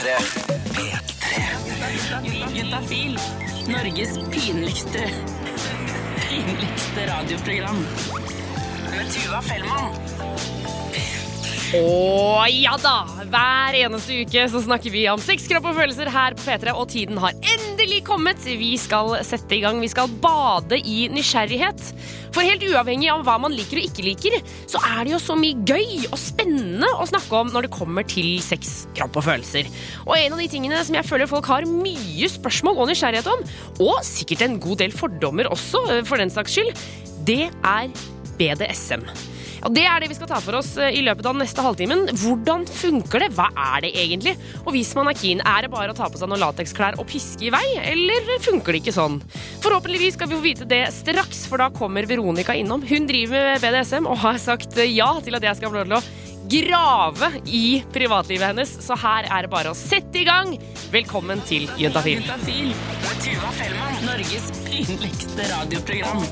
P3. P3. Juntafil. Norges pinligste pinligste radioprogram. Med Tuva Fellmann. Å ja da! Hver eneste uke så snakker vi om sex, kropp og følelser her på P3, og tiden har endelig kommet. Vi skal sette i gang. Vi skal bade i nysgjerrighet. For helt uavhengig av hva man liker og ikke liker, så er det jo så mye gøy og spennende å snakke om når det kommer til sex, kropp og følelser. Og en av de tingene som jeg føler folk har mye spørsmål og nysgjerrighet om, og sikkert en god del fordommer også, eh, for den saks skyld, det er BDSM. Og Det er det vi skal ta for oss eh, i løpet av neste halvtimen. Hvordan funker det? Hva er det egentlig? Og hvis man er keen, er det bare å ta på seg noen lateksklær og piske i vei, eller funker det ikke sånn? Forhåpentligvis skal vi få vite det straks, for da kommer Veronica innom. Hun driver med BDSM og har sagt ja til at jeg skal få lov til å grave i privatlivet hennes, så her er det bare å sette i gang. Velkommen til. Juntafil. er Tuva Fellmann. Norges pinligste radioprogram.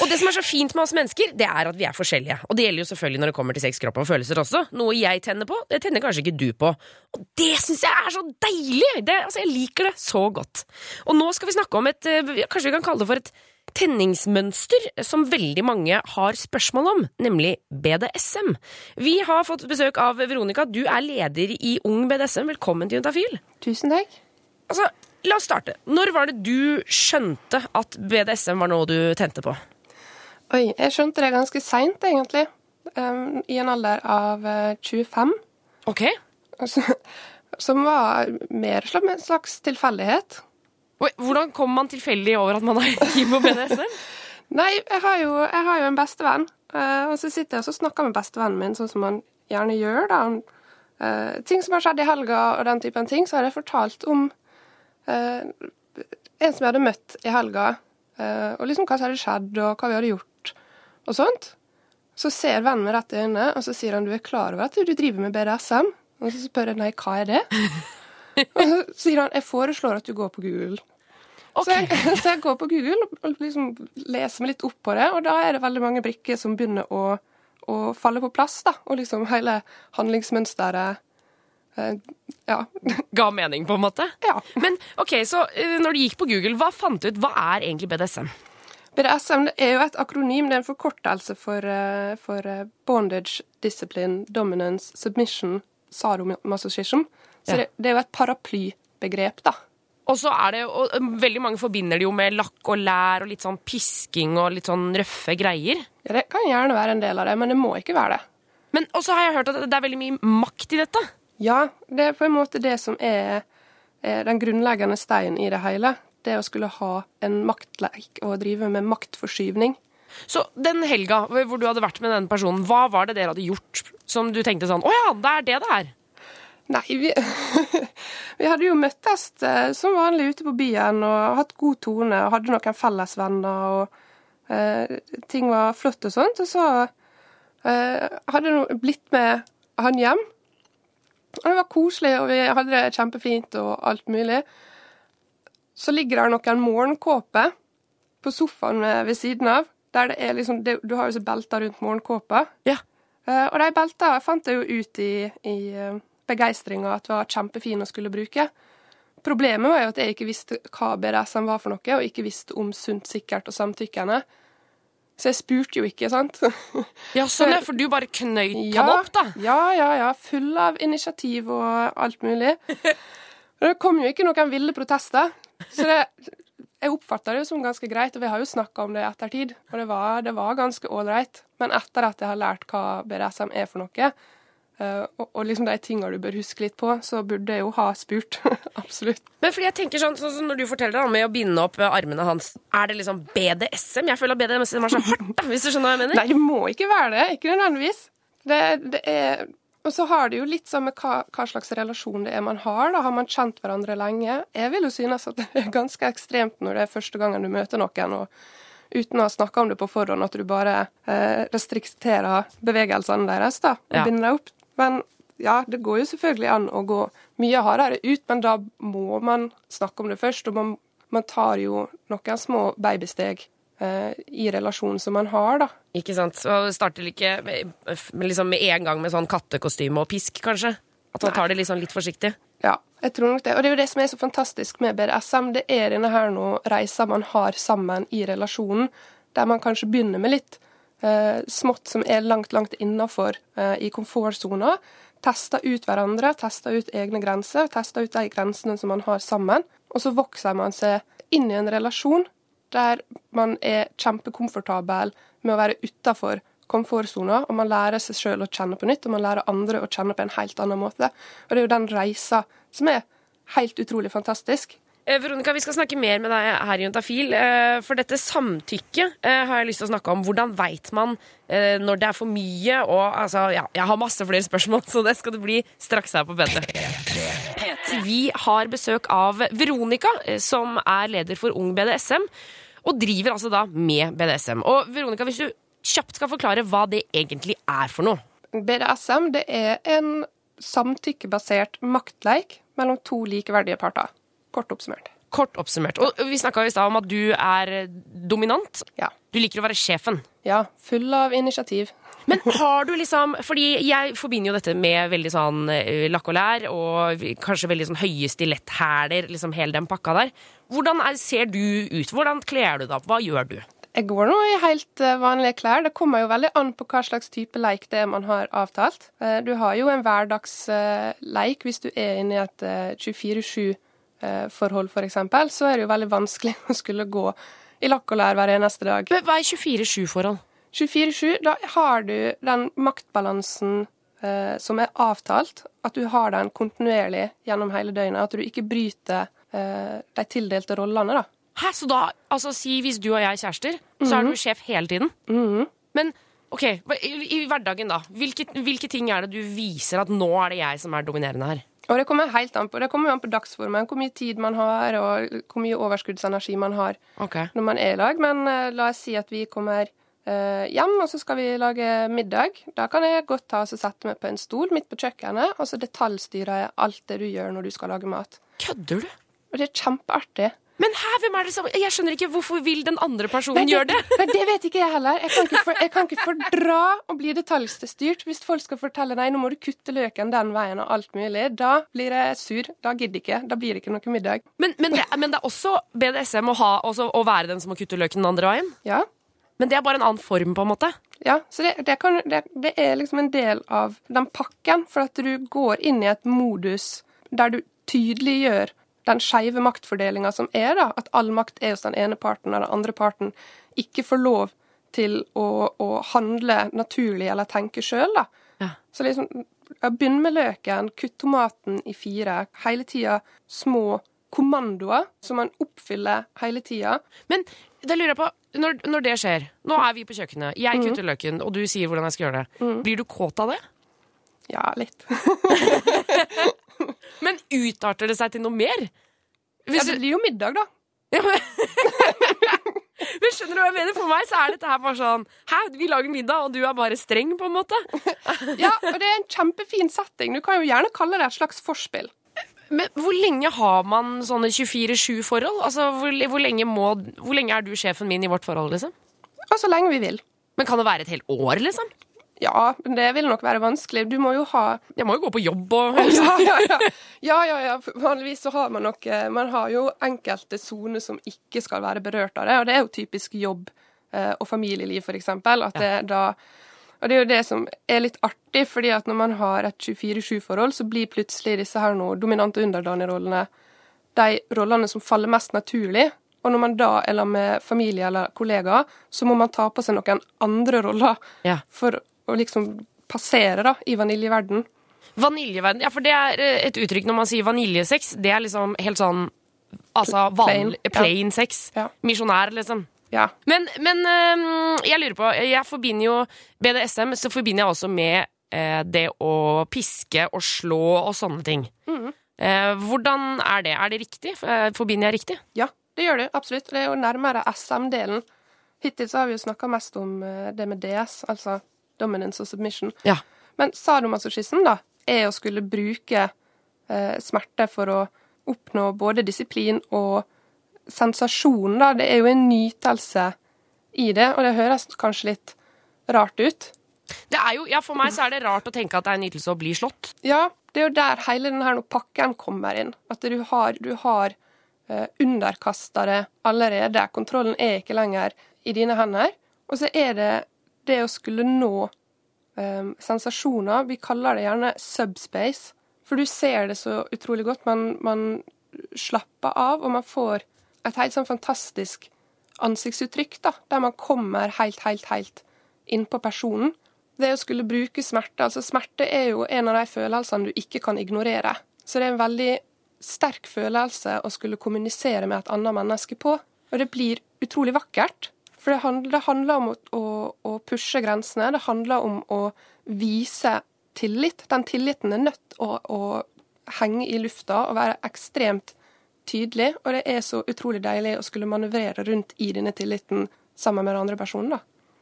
Og det som er så fint med oss mennesker, det er at vi er forskjellige. Og det gjelder jo selvfølgelig når det kommer til sex, kropp og følelser også. Noe jeg tenner på, det tenner kanskje ikke du på. Og det syns jeg er så deilig! Det, altså, jeg liker det så godt. Og nå skal vi snakke om et eh, Kanskje vi kan kalle det for et tenningsmønster som veldig mange har spørsmål om, nemlig BDSM. Vi har fått besøk av Veronica. Du er leder i Ung BDSM. Velkommen til Juntafil. Tusen takk. Altså, la oss starte. Når var det du skjønte at BDSM var noe du tente på? Oi, jeg skjønte det ganske seint, egentlig. Um, I en alder av eh, 25. Ok. Altså, som var mer som en slags tilfeldighet. Hvordan kom man tilfeldig over at man er keen på BDSM? Nei, jeg har jo, jeg har jo en bestevenn, eh, og så sitter jeg og så snakker med bestevennen min, sånn som man gjerne gjør. da. Uh, ting som har skjedd i helga og den typen ting, så har jeg fortalt om uh, en som jeg hadde møtt i helga, uh, og liksom hva som hadde skjedd, og hva vi hadde gjort, og sånt. Så ser vennen min rett i øynene, og så sier han du er klar over at du driver med BDSM? Og så spør jeg nei, hva er det? og så sier han jeg foreslår at du går på Google. Så, jeg, så jeg går på Google og liksom leser meg litt opp på det, og da er det veldig mange brikker som begynner å, å falle på plass. da, Og liksom hele handlingsmønsteret eh, Ja. Ga mening, på en måte? ja. Men ok, så eh, når du gikk på Google, hva fant du ut? Hva er egentlig BDSM? BDSM er jo et akronym, det er en forkortelse for, eh, for eh, Bondage, Discipline, Dominance, Submission, Sadomasochism. Så Ja. det, det er jo et paraplybegrep, da. Og så er det, og eh, Veldig mange forbinder det jo med lakk og lær og litt sånn pisking og litt sånn røffe greier. Ja, Det kan gjerne være en del av det, men det må ikke være det. Men også har jeg hørt at det er veldig mye makt i dette. Ja, det er på en måte det som er, er den grunnleggende steinen i det hele. Det å skulle ha en maktleik og drive med maktforskyvning. Så den helga hvor du hadde vært med den personen, hva var det dere hadde gjort som du tenkte sånn Å ja, det er det det er. Nei, vi, vi hadde jo møttes eh, som vanlig ute på byen og hatt god tone og hadde noen fellesvenner og eh, ting var flott og sånt. Og så eh, hadde jeg blitt med han hjem. Og det var koselig, og vi hadde det kjempefint og alt mulig. Så ligger der noen morgenkåpe på sofaen ved siden av. Der det er liksom, det, Du har jo så belter rundt morgenkåpa. Ja. Uh, og de belta fant jeg jo ut i, i eh, begeistringa at var kjempefine å skulle bruke. Problemet var jo at jeg ikke visste hva BDSM var for noe, og ikke visste om sunt, sikkert og samtykkende. Så jeg spurte jo ikke, sant. Ja, sånn, er, For du bare knøyt Ja, opp, da? ja, ja, ja. Full av initiativ og alt mulig. Og det kom jo ikke noen ville protester. Så det, jeg oppfatta det jo som ganske greit, og vi har jo snakka om det i ettertid. Og det var, det var ganske ålreit. Men etter at jeg har lært hva BDSM er for noe, eh, og, og liksom de tinga du bør huske litt på, så burde jeg jo ha spurt. Absolutt. Men fordi jeg tenker sånn, sånn som Når du forteller da, med å binde opp armene hans, er det liksom BDSM? Jeg føler at BDSM er så hardt, da, hvis du skjønner hva jeg mener? Nei, det må ikke være det. Ikke nødvendigvis. Det, det er Og så har det jo litt sånn med hva, hva slags relasjon det er man har. da. Har man kjent hverandre lenge? Jeg vil jo synes at det er ganske ekstremt når det er første gangen du møter noen, og uten å ha snakka om det på forhånd, at du bare eh, restrikterer bevegelsene deres da, og Ja. binder deg opp. Men ja, det går jo selvfølgelig an å gå mye hardere ut, men da må man snakke om det først. Og man, man tar jo noen små babysteg i relasjonen som man har, da. Ikke sant? Så starter ikke med, liksom med en gang med sånn kattekostyme og pisk, kanskje? At man tar det sånn litt forsiktig. Ja, jeg tror nok det. Og det er jo det som er så fantastisk med BDSM. Det er denne her nå reisa man har sammen i relasjonen, der man kanskje begynner med litt eh, smått som er langt, langt innafor eh, i komfortsona. Tester ut hverandre, tester ut egne grenser, tester ut de grensene som man har sammen. Og så vokser man seg inn i en relasjon der man er kjempekomfortabel med å være utafor komfortsona, og man lærer seg sjøl å kjenne på nytt, og man lærer andre å kjenne på en helt annen måte. Og det er jo den reisa som er helt utrolig fantastisk. Eh, Veronica, vi skal snakke mer med deg her i Juntafil. Eh, For dette samtykket eh, har jeg lyst til å snakke om. Hvordan veit man når det er for mye? Og altså, ja, jeg har masse flere spørsmål, så det skal det bli straks her på P3. Vi har besøk av Veronica, som er leder for Ung BDSM. Og driver altså da med BDSM. Og Veronica, hvis du kjapt skal forklare hva det egentlig er for noe. BDSM det er en samtykkebasert maktleik mellom to likeverdige parter. Kort oppsummert. Kort oppsummert. Og vi snakka i stad om at du er dominant. Ja. Du liker å være sjefen. Ja. Full av initiativ. Men har du liksom Fordi jeg forbinder jo dette med veldig sånn eh, lakk og lær og kanskje veldig sånn høye stiletthæler, liksom hele den pakka der. Hvordan er, ser du ut? Hvordan kler du deg opp? Hva gjør du? Jeg går nå i helt eh, vanlige klær. Det kommer jo veldig an på hva slags type leik det er man har avtalt. Eh, du har jo en hverdagsleik hvis du er inne i et 24-7 forhold, f.eks., så er det jo veldig vanskelig å skulle gå i lakk og lær hver eneste dag. Men hva er 24-7-forhold? 24-7, da har du den maktbalansen eh, som er avtalt, at du har den kontinuerlig gjennom hele døgnet. At du ikke bryter eh, de tildelte rollene, da. Hæ, så da, altså si hvis du og jeg er kjærester, mm -hmm. så er du mhm. sjef hele tiden? Mm -hmm. Men OK, i, i hverdagen, da. Hvilke, hvilke ting er det du viser at nå er det jeg som er dominerende her? Og det kommer helt an på det kommer an på dagsformen, hvor mye tid man har, og hvor mye overskuddsenergi man har okay. når man er i lag. Men uh, la oss si at vi kommer uh, hjem, og så skal vi lage middag. Da kan jeg godt ta og sette meg på en stol midt på kjøkkenet, og så detaljstyrer jeg alt det du gjør når du skal lage mat. Kødder du? Og det er kjempeartig. Men her, hvem er det som Jeg skjønner ikke hvorfor vil den andre personen gjøre det? Nei, det vet ikke jeg heller. Jeg kan ikke, for, jeg kan ikke fordra å bli detaljstyrt. Hvis folk skal fortelle nei, nå må du kutte løken den veien og alt mulig, da blir jeg sur. Da gidder jeg ikke. Da blir det ikke noe middag. Men, men, det, men det er også BDSM å, ha, også, å være den som må kutte løken den andre veien? Ja. Men det er bare en annen form, på en måte? Ja, så det, det, kan, det, det er liksom en del av den pakken, for at du går inn i et modus der du tydeliggjør den skeive maktfordelinga som er, da. At all makt er hos den ene parten, og den andre parten ikke får lov til å, å handle naturlig eller tenke sjøl, da. Ja. Så liksom Begynn med løken, kutt tomaten i fire. Hele tida små kommandoer som man oppfyller hele tida. Men da lurer jeg på, når, når det skjer Nå er vi på kjøkkenet, jeg kutter løken, og du sier hvordan jeg skal gjøre det. Blir du kåt av det? Ja, litt. Men utarter det seg til noe mer? Ja, det blir jo middag, da. Ja, men, men skjønner du hva jeg mener? For meg så er dette her bare sånn Hæ, vi lager middag, og du er bare streng, på en måte? Ja, og det er en kjempefin setting. Du kan jo gjerne kalle det et slags forspill. Men hvor lenge har man sånne 24-7-forhold? Altså, hvor, hvor, lenge må, hvor lenge er du sjefen min i vårt forhold, liksom? Og så lenge vi vil. Men kan det være et helt år, liksom? Ja, men det vil nok være vanskelig. Du må jo ha Jeg må jo gå på jobb og Ja, ja, ja. ja, ja, ja. Vanligvis så har man nok eh, Man har jo enkelte soner som ikke skal være berørt av det, og det er jo typisk jobb eh, og familieliv, for eksempel. At det da Og det er jo det som er litt artig, fordi at når man har et 24-7-forhold, så blir plutselig disse her nå dominante underdanig-rollene de rollene som faller mest naturlig. Og når man da er sammen med familie eller kollegaer, så må man ta på seg noen andre roller Ja. for å liksom passere da, i vaniljeverden. Vaniljeverden. Ja, for det er eh, et uttrykk når man sier vaniljesex. Det er liksom helt sånn Altså Plain, vanlig, plain sex. Ja. Misjonær, liksom. Ja. Men, men jeg lurer på Jeg forbinder jo BDSM så forbinder jeg også med eh, det å piske og slå og sånne ting. Mm. hvordan er det? Er det riktig? Eh, Forbinder jeg riktig? Ja, det gjør det absolutt. Det er jo nærmere SM-delen. Hittil så har vi jo snakka mest om eh, det med DS, altså dominance og submission. Ja. Men sadomasochismen, da, er å skulle bruke eh, smerte for å oppnå både disiplin og sensasjon, da. Det er jo en nytelse i det, og det høres kanskje litt rart ut. Det er jo, ja, For meg så er det rart å tenke at det er en nytelse å bli slått. Ja, det er jo der hele denne pakken kommer inn. At du har, du har eh, underkasta det allerede. Kontrollen er ikke lenger i dine hender. Og så er det det å skulle nå um, sensasjoner. Vi kaller det gjerne subspace. For du ser det så utrolig godt. Man, man slapper av, og man får et helt sånn fantastisk ansiktsuttrykk, da, der man kommer helt, helt, helt innpå personen. Det å skulle bruke smerte altså Smerte er jo en av de følelsene du ikke kan ignorere. Så det er en veldig sterk følelse å skulle kommunisere med et annet menneske på. Og det blir utrolig vakkert. For det handler, det handler om å, å, pushe grensene. Det handler om å vise tillit. Den tilliten er nødt å, å henge i lufta og være ekstremt tydelig. Og det er så utrolig deilig å skulle manøvrere rundt i denne tilliten sammen med den andre personen. da.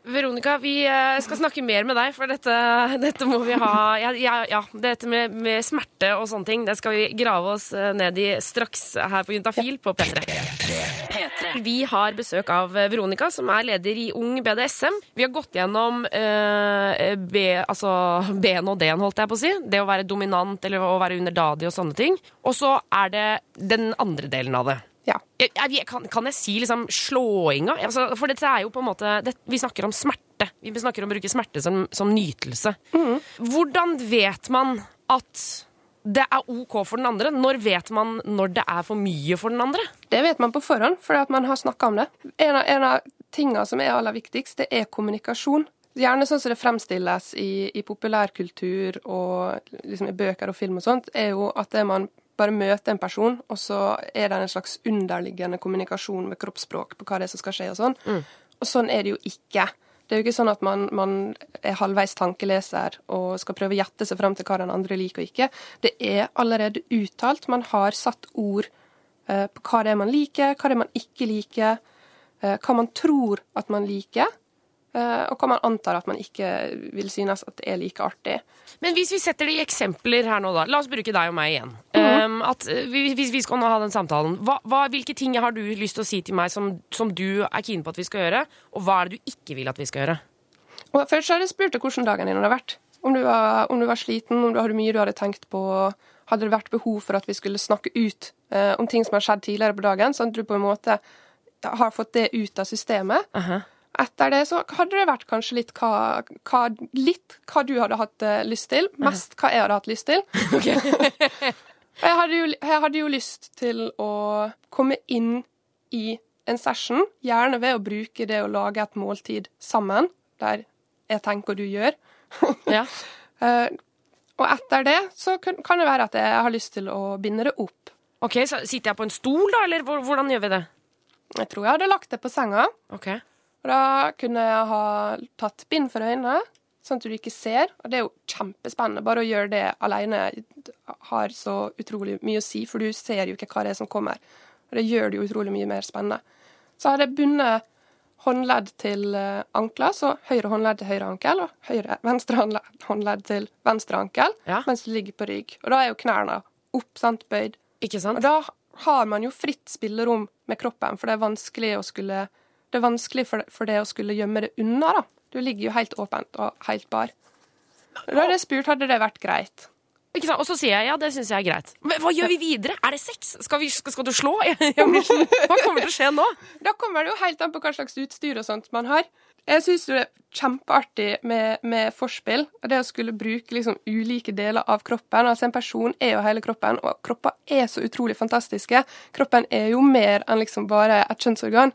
Veronica, vi eh, skal snakke mer med deg, for dette, dette må vi ha ja, ja, Dette med, med, smerte og sånne ting, det skal vi grave oss eh, ned i straks her på Juntafil på P3. Vi har besøk av Veronica, som er leder i Ung BDSM. Vi har gått gjennom eh, B, altså B-en og D-en, holdt jeg på å si. Det å være dominant eller å være underdadig og sånne ting. Og så er det den andre delen av det. Ja. Jeg, jeg, kan, kan, jeg si liksom slåinga? Altså, for dette er jo på en måte det, Vi snakker om smerte. Vi snakker om å bruke smerte som, som nytelse. Mm. Hvordan vet man at det er OK for den andre? Når vet man når det er for mye for den andre? Det vet man på forhånd, fordi at man har snakka om det. En av, en av tingene som er aller viktigst, det er kommunikasjon. Gjerne sånn som det fremstilles i, i populærkultur og liksom i bøker og film og sånt, er jo at det man bare møte en person, og så er det en slags underliggende kommunikasjon med kroppsspråk på hva det er som skal skje, og sånn. Mm. Og sånn er det jo ikke. Det er jo ikke sånn at man, man, er halvveis tankeleser og skal prøve å gjette seg fram til hva den andre liker og ikke. Det er allerede uttalt. Man har satt ord eh, på hva det er man liker, hva det er man ikke liker, eh, hva man tror at man liker. Eh, og hva man antar at man ikke vil synes at det er like artig. Men hvis vi setter det i eksempler her nå, da. La oss bruke deg og meg igjen. Mm um, at, eh, hvis vi skal nå ha den samtalen, hva, hva, hvilke ting har du lyst til å si til meg som, som, du er keen på at vi skal gjøre, og hva er det du ikke vil at vi skal gjøre? Og først har jeg spurt deg hvordan dagen din har vært. Om du var, om du var sliten, om du hadde mye du hadde tenkt på. Hadde det vært behov for at vi skulle snakke ut uh, om ting som har skjedd tidligere på dagen, sånn at du på en måte har fått det ut av systemet? Uh -huh. Etter det så hadde det vært kanskje litt hva, hva, litt hva du hadde hatt uh, lyst til. Mest hva jeg hadde hatt lyst til. jeg, hadde jo, jeg hadde jo lyst til å komme inn i en session, gjerne ved å bruke det å lage et måltid sammen, der jeg tenker du gjør. ja. uh, og etter det så kan, kan det være at jeg har lyst til å binde det opp. Ok, så Sitter jeg på en stol, da, eller hvordan gjør vi det? Jeg tror jeg hadde lagt det på senga. Okay. Og da kunne jeg ha tatt bind for øynene, sånn at du ikke ser. Og det er jo kjempespennende. Bare å gjøre det alene har så utrolig mye å si, for du ser jo ikke hva det er som kommer. Og det gjør det jo utrolig mye mer spennende. Så hadde jeg bundet håndledd til eh, ankler, så høyre håndledd til høyre ankel og høyre, venstre håndledd til venstre ankel, ja. mens du ligger på rygg. Og da er jo knærne opp, sant, bøyd. Ikke sant? Og da har man jo fritt spillerom med kroppen, for det er vanskelig å skulle det vanskelig for, for det å skulle gjemme det unna, da. Du ligger jo helt åpent og helt bar. Da hadde jeg spurt hadde det vært greit. Ikke sant? Og så sier jeg ja, det syns jeg er greit. Men hva gjør vi videre? Er det sex? Skal, vi, skal, skal du slå? hva kommer til å skje nå? Da kommer det jo helt an på hva slags utstyr og sånt man har. Jeg syns det er kjempeartig med, med forspill. Det å skulle bruke liksom ulike deler av kroppen. Altså En person er jo hele kroppen, og kropper er så utrolig fantastiske. Kroppen er jo mer enn liksom bare et kjønnsorgan.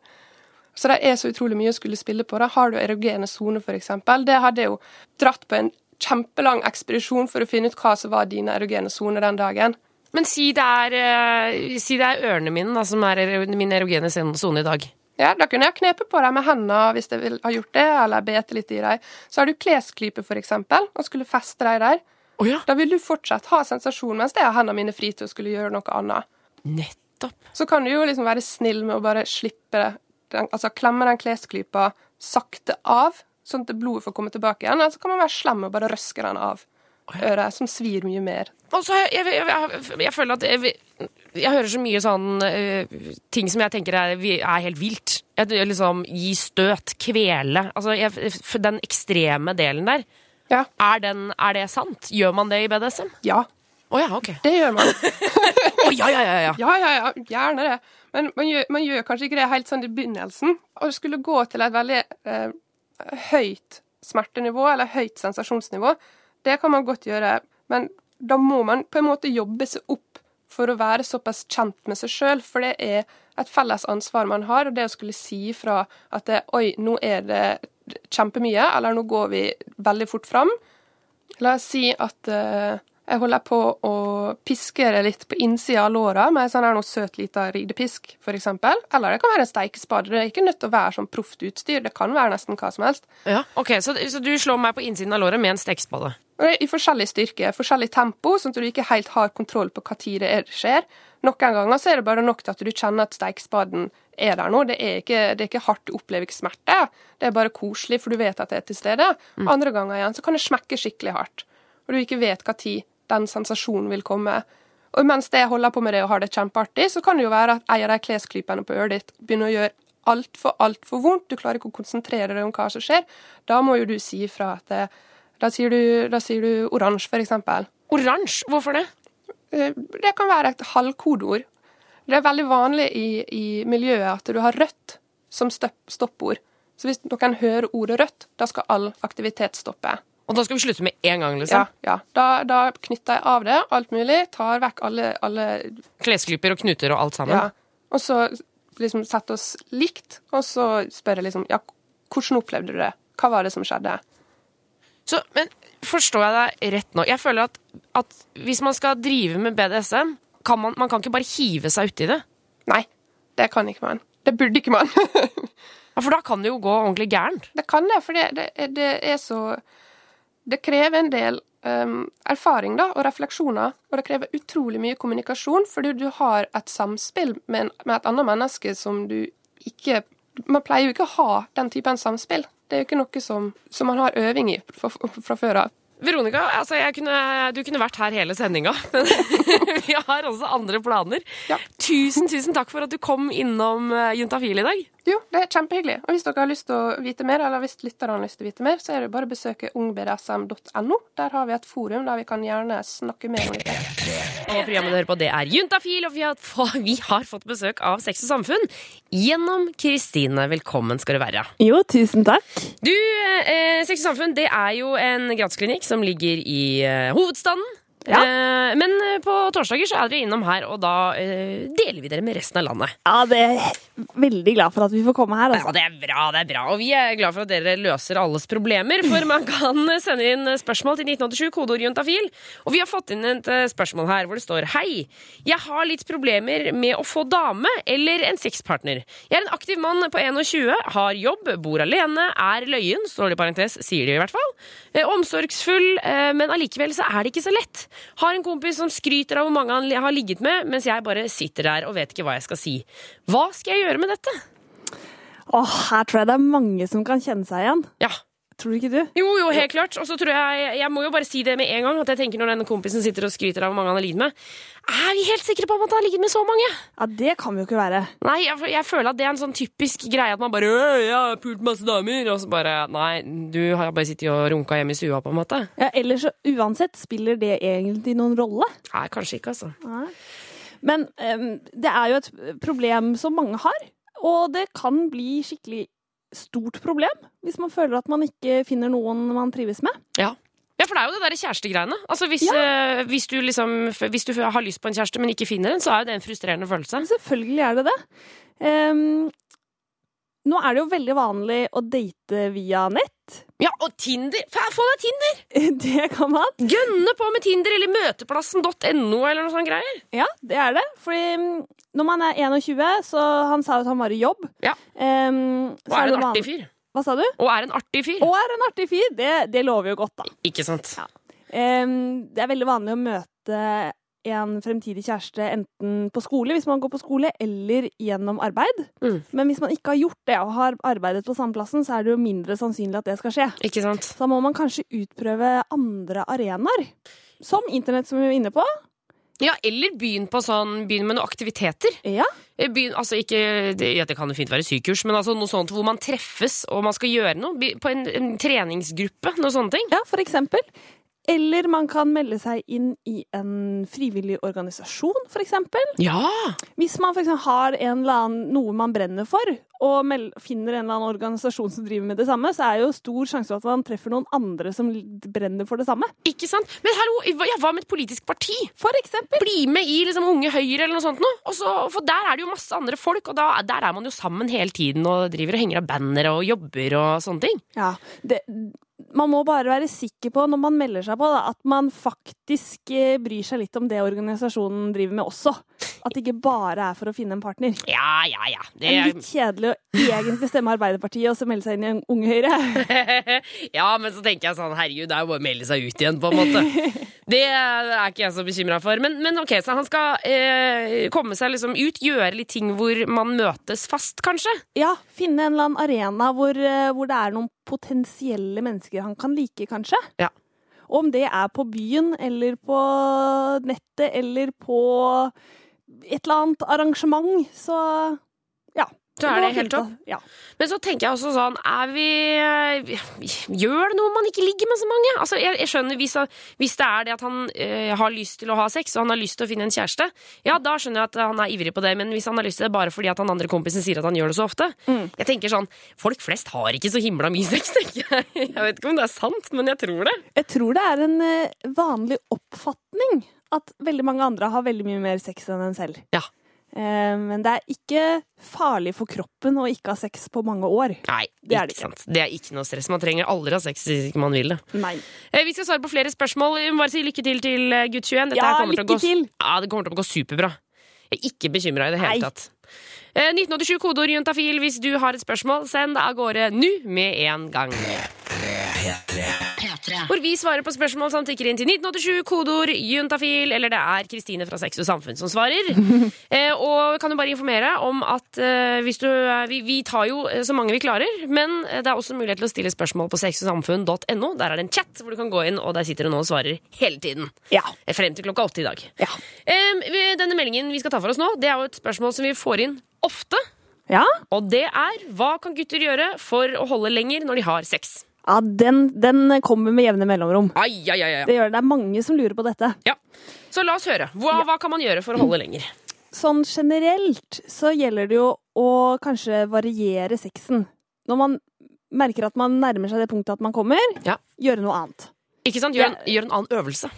Så det er så utrolig mye å skulle spille på. Da har du erogene soner, f.eks. Det hadde jeg jo dratt på en kjempelang ekspedisjon for å finne ut hva som var dine erogene soner den dagen. Men si det er, uh, si det er ørene mine da, som er min erogene sone i dag. Ja, da kunne jeg knepe på dem med hendene hvis jeg vil ha gjort det, eller bete litt i dem. Så har du klesklype, f.eks., og skulle feste dem der. Oh, ja. Da vil du fortsatt ha sensasjon mens jeg har hendene mine fri til å skulle gjøre noe annet. Nettopp. Så kan du jo liksom være snill med å bare slippe altså klemme den klesklypa sakte av, sånn at blodet får komme tilbake igjen. Eller så kan man være slem og bare røske den av øret, som svir mye mer. Altså, jeg, jeg, jeg, jeg føler at jeg, hører så mye sånn uh, ting som jeg tenker er, er helt vilt. liksom Gi støt, kvele. Altså, den ekstreme delen der. Ja. Er, den, er det sant? Gjør man det i BDSM? Ja. Å ja, ok. Det gjør man. Å ja, ja, ja, ja. Ja, ja, ja, gjerne det. Men man gjør, man gjør kanskje ikke det helt sånn i begynnelsen. Å skulle gå til et veldig eh, høyt smertenivå, eller høyt sensasjonsnivå, det kan man godt gjøre. Men da må man på en måte jobbe seg opp for å være såpass kjent med seg sjøl, for det er et felles ansvar man har. Og det å skulle si ifra at det, oi, nå er det kjempemye, eller nå går vi veldig fort fram. La oss si at eh, jeg holder på å piske det litt på innsida av låra med en sånn her noe søt lita ridepisk, f.eks. Eller det kan være en steikespade. Det er ikke nødt til å være sånn proft utstyr. Det kan være nesten hva som helst. ja. Ok, så, så du slår meg på innsiden av låret med en stekespade? I forskjellig styrke, forskjellig tempo, sånn at du ikke helt har kontroll på hva tid det er det skjer. Noen ganger så er det bare nok til at du kjenner at steikespaden er der nå. Det er ikke, det er ikke hardt, du opplever ikke smerte. Det er bare koselig, for du vet at det er til stede. Andre ganger igjen så kan det smekke skikkelig hardt, og du ikke vet hva tid den sensasjonen vil komme. Og mens jeg holder på med det og har det kjempeartig, så kan det jo være at en av de klesklypene på øret ditt begynner å gjøre altfor, altfor vondt. Du klarer ikke å konsentrere deg om hva som skjer. Da må jo du si ifra at det, da sier du, da sier du oransje, for eksempel. Oransje? Hvorfor det? Eh, Det kan være et halvkodeord. Det er veldig vanlig i, i miljøet at du har rødt som stopp, stoppord. Så hvis noen hører ordet rødt, da skal all aktivitet stoppe. Og da skal vi slutte med en gang, Ja, liksom? ja. Da, da knytter jeg av det, alt mulig, tar vekk alle, alle Klesklyper og knuter og alt sammen? ja. Og så liksom setter oss likt, og så spør jeg liksom Ja, hvordan opplevde du det? Hva var det som skjedde? Så, men forstår jeg deg rett nå? Jeg føler at, at hvis man skal drive med BDSM, kan man, man kan ikke bare hive seg uti det. Nei, det kan ikke man. Det burde ikke man. Ja, For da kan det jo gå ordentlig gærent. Det kan det, for det, det, det er så Det krever en del um, erfaring da, og refleksjoner, og det krever utrolig mye kommunikasjon, fordi du har et samspill med, en, med et annet menneske som du ikke Man pleier jo ikke å ha den typen samspill. Det er jo ikke noe som, som man har øving i fra, fra før av. Veronica, altså kunne, du kunne vært her hele sendinga, men vi har også andre planer. Ja. Tusen, tusen takk for at du kom innom eh, Juntafil i dag. Jo, det er kjempehyggelig. Og hvis dere har lyst til å vite mer, eller hvis lytterne har lyst til å vite mer, så er det bare å besøke ungbdsm.no. Der har vi et forum der vi kan gjerne snakke mer om Og programmet du hører på, det er Juntafil, og vi har, få, vi har fått besøk av Sex og Samfunn gjennom Kristine. Velkommen skal du være. Jo, tusen takk. Du, eh, Sex og Samfunn, det er jo en gratisklinikk som ligger i eh, hovedstaden. Ja. Eh, men eh, på torsdager så er dere innom her, og da eh, deler vi dere med resten av landet. Ja, det er veldig glad for at vi får komme her. Ja, Altså. det er bra, det er bra. Og vi er glad for at dere løser alles problemer. For man kan sende inn spørsmål til 1987, kodeord juntafil. Og vi har fått inn et eh, spørsmål her hvor det står Hei, jeg har litt problemer med å få dame eller en sexpartner. Jeg er en aktiv mann på 21, har jobb, bor alene, er løyen, står det i parentes, sier de i hvert fall. Eh, omsorgsfull, men allikevel så er det ikke så lett. Har en kompis som skryter av hvor mange han har ligget med, mens jeg bare sitter der og vet ikke hva jeg skal si. Hva skal jeg gjøre med dette? Åh, her tror jeg det er mange som kan kjenne seg igjen. Ja, Tror du ikke du? Jo, jo, helt klart. Og så tror jeg Jeg må jo bare si det med en gang. At jeg tenker Når denne kompisen sitter og skryter av hvor mange han har ligget med, er vi helt sikre på at han har ligget med så mange? Ja, det kan vi jo ikke være. Nei, jeg, jeg føler at det er en sånn typisk greie at man bare «Øh, 'Jeg har pult masse damer', og så bare Nei, du har bare sittet og runka hjemme i stua, på en måte. Ja, ellers så uansett spiller det egentlig noen rolle. Nei, kanskje ikke, altså. Men um, det er jo et problem som mange har, og det kan bli skikkelig stort problem hvis man føler at man ikke finner noen man trives med. Ja. Ja, for det er jo det der kjærestegreiene. Altså, hvis, eh, hvis, du liksom, hvis du har lyst på en kjæreste, men ikke finner en, så er jo det en frustrerende følelse. Selvfølgelig er det det. Um, nå er det jo veldig vanlig å date via nett. Ja, og Tinder! Få deg Tinder! Det kan man. Gønne på med Tinder eller møteplassen.no eller noe sånt greier. Ja, det er det. Fordi mm, når man er 21, så han sa at han var i jobb. Ja. Um, så Og er det en artig fyr. Hva sa du? Og er en artig fyr. Og er en artig fyr. Det, det lover jo godt, da. Ikke sant? Ja. Um, det er veldig vanlig å møte en fremtidig kjæreste enten på skole, hvis man går på skole, eller gjennom arbeid. Mm. Men hvis man ikke har gjort det og har arbeidet på samme plassen, så er det jo mindre sannsynlig at det skal skje. Ikke sant? Så da må man kanskje utprøve andre arenaer. Som internett, som vi var inne på. Ja, eller begynn sånn, begynn med noen aktiviteter. Ja, Eh, Begynn, altså ikke, det, ja, det kan jo fint være sykurs, men altså noe sånt hvor man treffes og man skal gjøre noe. På en, en treningsgruppe, noe sånne ting. ja for eksempel. Eller man kan melde seg inn i en frivillig organisasjon, f.eks. Ja! Hvis man for har annen, noe man brenner for, og finner en eller annen organisasjon som driver med det samme, så er jo stor sjanse for at man treffer noen andre som brenner for det samme. Ikke sant? Men hallo, ja, hva med et politisk parti? For eksempel. Bli med i liksom Unge Høyre eller noe sånt noe. Også, for der er det jo masse andre folk, og da, der er man jo sammen hele tiden og driver og henger av bannere og jobber og sånne ting. Ja, det, man må bare være sikker på når man melder seg på, da, at man faktisk eh, bryr seg litt om det organisasjonen driver med også. At det ikke bare er for å finne en partner. Ja, ja, ja. Det er litt kjedelig å egentlig stemme Arbeiderpartiet og så melde seg inn i Unge Høyre. ja, men så tenker jeg sånn, herregud, det er jo bare å melde seg ut igjen, på en måte. Det er ikke jeg så bekymra for. Men, men ok, så han skal eh, komme seg liksom ut, gjøre litt ting hvor man møtes fast, kanskje? Ja, finne en eller annen arena hvor, eh, hvor det er noen potensielle mennesker han kan like, kanskje. Ja. Og om det er på byen, eller på nettet, eller på et eller annet arrangement, så. Så er det helt topp. Ja. Men så tenker jeg også sånn, er vi Gjør det noe om man ikke ligger med så mange? Altså, jeg, jeg skjønner hvis, hvis det er det at han eh, har lyst til å ha sex, og han har lyst til å finne en kjæreste, ja, da skjønner jeg at han er ivrig på det. Men hvis han har lyst til det bare fordi at han andre kompisen sier at han gjør det så ofte Jeg tenker sånn, Folk flest har ikke så himla mye sex, tenker jeg. Jeg vet ikke om det er sant, men jeg tror det. Jeg tror det er en eh, vanlig oppfatning at veldig mange andre har veldig mye mer sex enn en selv. Ja. Eh, Men det er ikke farlig for kroppen å ikke ha sex på mange år. Nei, Det er det ikke sant. Det er ikke noe stress. Man trenger aldri ha sex hvis ikke man vil det. Nei. Eh, Vi skal svare på flere spørsmål. Vi må bare si lykke til til eh, gutt 21. Dette Ja, kommer til lykke gå, til! Ja, det kommer til å gå superbra. Jeg er ikke bekymra i det hele Nei. tatt. Eh, 1987 kodeord juntafil hvis du har et spørsmål. Send av gårde nå med en gang. P3. Hvor vi svarer på spørsmål som tikker inn til 1987, kodeord juntafil, eller det er Kristine fra Sex og Samfunn som svarer. eh, og kan jo bare informere om at eh, hvis du, vi, vi tar jo eh, så mange vi klarer, men eh, det er også mulighet til å stille spørsmål på sexogsamfunn.no. Der er det en chat hvor du kan gå inn, og der sitter du nå og svarer hele tiden. Ja. Eh, Frem til klokka åtte i dag. Ja. Eh, denne meldingen vi skal ta for oss nå, det er jo et spørsmål som vi får inn ofte. Ja, Og det er hva kan gutter gjøre for å holde lenger når de har sex? Ja den, den kommer med jevne mellomrom. Ai, ai, ai, ai. Det, gjør, det er mange som lurer på dette. Ja. Så la oss høre. Hva, hva kan man gjøre for å holde lenger? Sånn generelt så gjelder det jo å kanskje variere sexen. Når man merker at man nærmer seg det punktet at man kommer, Ja. gjøre noe annet. Ikke sant? Gjør en, gjør en annen øvelse.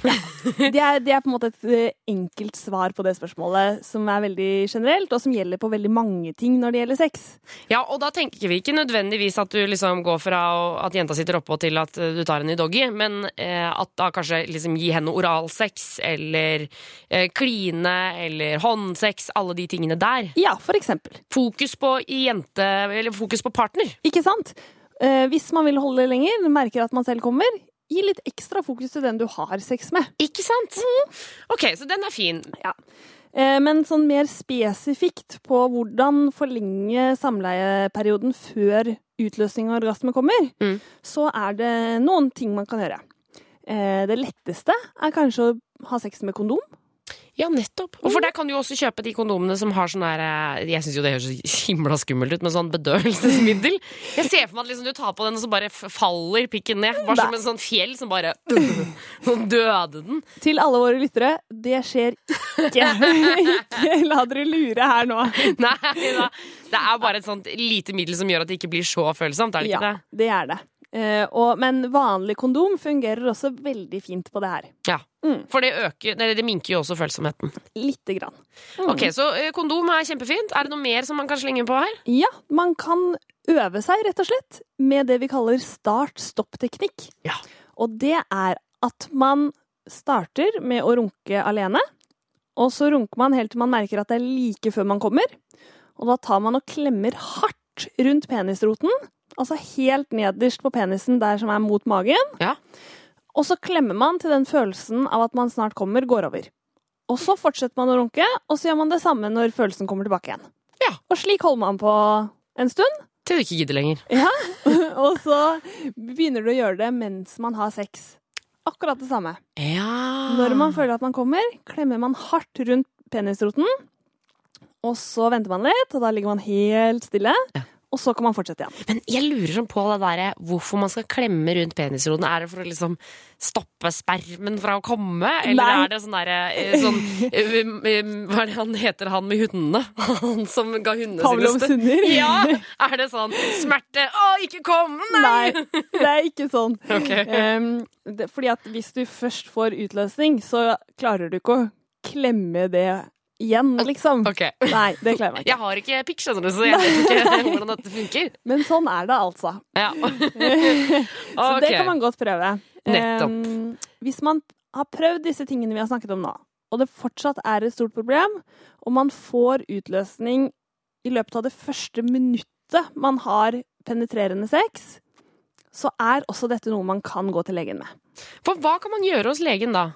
Det er, det er på en måte et eh, enkelt svar på det spørsmålet, som er veldig generelt, og som gjelder på veldig mange ting når det gjelder sex. Ja, og da tenker vi ikke nødvendigvis at du liksom går fra at jenta sitter oppå til at eh, du tar henne i doggy, men eh, at da kanskje liksom gi henne oralsex, eller eh, kline, eller håndsex, alle de tingene der. Ja, for eksempel. Fokus på jente, eller fokus på partner. Ikke sant? Eh, hvis man vil holde lenger, merker at man selv kommer, gi litt ekstra fokus til den du har sex med. Ikke sant? Ok, så den er fin. Ja. Men sånn mer spesifikt på hvordan forlenge samleieperioden før utløsning av orgasme kommer, Mm. så er det noen ting man kan gjøre. Eh, Det letteste er kanskje å ha sex med kondom. Ja, nettopp. Og for der kan du jo også kjøpe de kondomene som har sånn der eh, Jeg syns jo det høres så himla skummelt ut med sånn bedøvelsesmiddel. Jeg ser for meg at liksom du tar på den, og så bare faller pikken ned. Bare som en sånn fjell som bare Sånn døde den. Til alle våre lyttere, det skjer ikke. ikke la dere lure her nå. Nei da. Det er bare et sånt lite middel som gjør at det ikke blir så følsomt, er det ikke Ja, det? det er det. Eh, og, men vanlig kondom fungerer også veldig fint på det her. Ja. Mm. For det øker det minker jo også følsomheten. Lite grann. Mm. Ok, Så eh, kondom er kjempefint. Er det noe mer som man kan slenge på her? Ja, man kan øve seg, rett og slett, med det vi kaller start-stopp-teknikk. Ja. Og det er at man starter med å runke alene, og så runker man helt til man merker at det er like før man kommer. Og da tar man og klemmer hardt rundt penisroten, altså helt nederst på penisen der som er mot magen. Ja. Og så klemmer man til den følelsen av at man snart kommer, går over. Og så fortsetter man å runke, og så gjør man det samme når følelsen kommer tilbake igjen. Ja. Og slik holder man på en stund. Til du ikke gidder lenger. Ja. og så begynner du å gjøre det mens man har sex. Akkurat det samme. Ja. Når man føler at man kommer, klemmer man hardt rundt penisroten. Og så venter man litt, og da ligger man helt stille. Ja. Og så kan man fortsette igjen. Men jeg lurer sånn på det der, hvorfor man skal klemme rundt penisroden. Er det for å liksom stoppe spermen fra å komme? Eller Nei. er det sånn derre eh, sånn, eh, um, Hva er det han heter, han med hundene? Han som ga hundene Pavlovs sine hunder? Ja! Er det sånn smerte Å, ikke kom! Nei! Nei, det er ikke sånn. Okay. Um, det, fordi at hvis du først får utløsning, så klarer du ikke å klemme det igjen, liksom. Okay. Nei, det klarer meg ikke. Jeg har ikke pikk, skjønner du, så jeg vet ikke hvordan dette funker. Men sånn er det altså. Ja. Så det kan man godt prøve. Nettopp. Hvis man har prøvd disse tingene vi har snakket om nå, og det fortsatt er et stort problem, og man får utløsning i løpet av det første minuttet man har penetrerende sex, så er også dette noe man kan gå til legen med. For hva kan man gjøre hos legen da?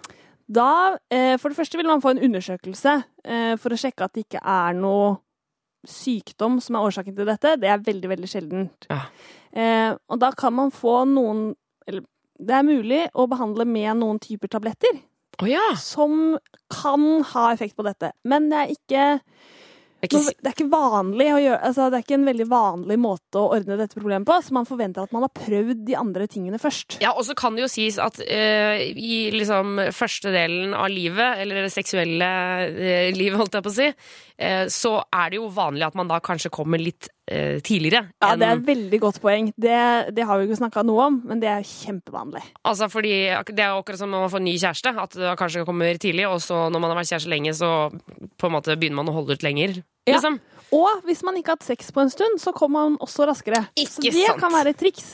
Da, eh, for det første vil man få en undersøkelse eh, for å sjekke at det ikke er noe sykdom som er årsaken til dette. Det er veldig, veldig sjeldent. Ja. Eh, og da kan man få noen Eller det er mulig å behandle med noen typer tabletter Oh, ja. som kan ha effekt på dette. Men det er ikke, Det er ikke det er ikke vanlig å gjøre altså Det er ikke en veldig vanlig måte å ordne dette problemet på, så man forventer at man har prøvd de andre tingene først. Ja, og så kan det jo sies at uh, i liksom første delen av livet, eller det seksuelle uh, livet, holdt jeg på å si, uh, så er det jo vanlig at man da kanskje kommer litt eh, tidligere. Ja, enn- det er et veldig godt poeng. Det, det har vi ikke snakka noe om, men det er kjempevanlig. Altså fordi Det er akkurat som når man får ny kjæreste, at det kanskje kommer tidlig, og så når man har vært kjæreste lenge, så på en måte begynner man å holde ut lenger. Ja. Liksom. Og hvis man ikke har hatt sex på en stund, så kommer man også raskere. Ikke så det sant. kan være et triks.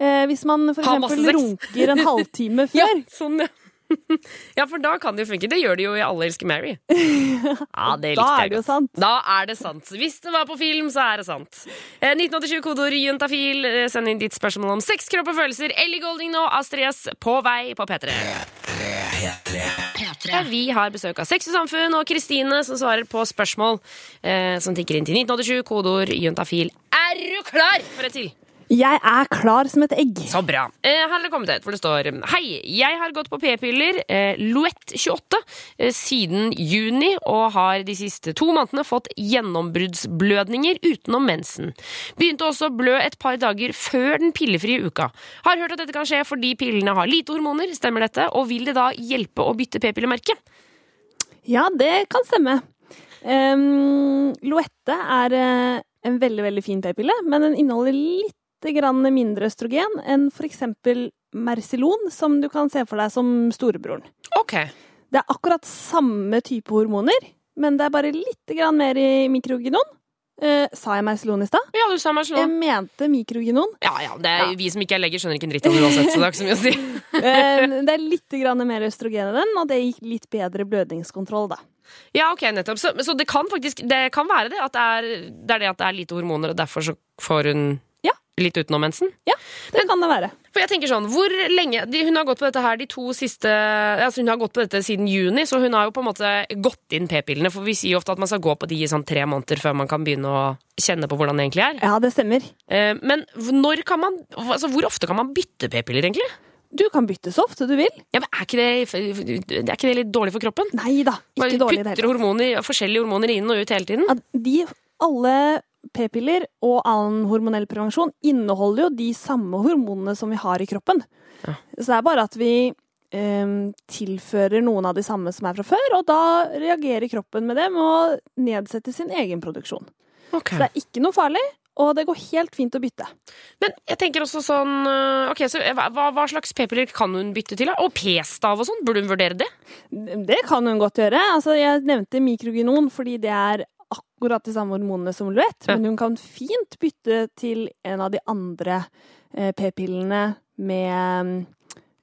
Eh, hvis man for eksempel runker en halvtime Ja, før. sånn, ja. ja, for da kan det jo funke. Det gjør det jo i Alle elsker Mary. Ja, det Da er det jo sant. Da er det sant. Hvis det var på film, så er det sant. Eh, 1987 kodeord juntafil. Eh, Send inn ditt spørsmål om sex, kropp og følelser. Ellie Golding nå, Astrid S på vei på P3. P3. Der Vi har besøk av Sex og Samfunn og Kristine som svarer på spørsmål eh, som tikker inn til 1987, kodeord juntafil. Er du klar for et til? Jeg er klar som et egg. Så bra. Eh, her er det kommet et hvor det står Hei, jeg har gått på p-piller, eh, Luett 28, eh, siden juni og har de siste to månedene fått gjennombruddsblødninger utenom mensen. Begynte også å blø et par dager før den pillefrie uka. Har hørt at dette kan skje fordi pillene har lite hormoner, stemmer dette? Og vil det da hjelpe å bytte p-pillemerke? Ja, det kan stemme. Um, Loette er eh, en veldig, veldig fin p-pille, men den inneholder litt grann mindre østrogen enn eksempel Mercilon, som du kan se for deg som storebroren. Ok. Det er akkurat samme type hormoner, men det er bare litt grann mer i mikrogenon. Eh, sa jeg Mercilon i stad? Ja, du sa meg Jeg mente mikrogenon. Ja, ja, det er, Ja. Vi som ikke er leger, skjønner ikke en dritt om det uansett, så det er ikke så mye å si. Eh, det er litt grann mer østrogen i den, og det gikk litt bedre blødningskontroll, da. Ja, ok, nettopp. Så, så det kan faktisk det kan være det. At det er, det er det at det er lite hormoner, og derfor så får hun Ja. litt utenom mensen. Ja, det kan det være. For jeg tenker sånn, hvor lenge de, Hun har gått på dette her de to siste Altså hun har gått på dette siden juni, så hun har jo på en måte gått inn p-pillene. For vi sier jo ofte at man skal gå på de i sånn tre måneder før man kan begynne å kjenne på hvordan det egentlig er. Ja, det stemmer. Eh, men når kan man Altså hvor ofte kan man bytte p-piller, egentlig? Du kan bytte så ofte du vil. Ja, men er ikke det, er ikke det litt dårlig for kroppen? Nei da, ikke dårlig putter hormoner, forskjellige hormoner inn og ut hele tiden? Ja, de, alle p-piller og annen hormonell prevensjon inneholder jo de samme hormonene som vi har i kroppen. Ja. Så det er bare at vi em, tilfører noen av de samme som er fra før, og da reagerer kroppen med dem og nedsetter sin egen produksjon. Okay. Så det er ikke noe farlig, og det går helt fint å bytte. Men jeg tenker også sånn øh, Ok, så hva, hva slags p-piller kan hun bytte til? Og p-stav og sånn? Burde hun vurdere det? Det kan hun godt gjøre. Altså, jeg nevnte mikrogynon fordi det er akkurat de samme hormonene som Luett, Ja. men hun kan fint bytte til en av de andre eh, p-pillene med,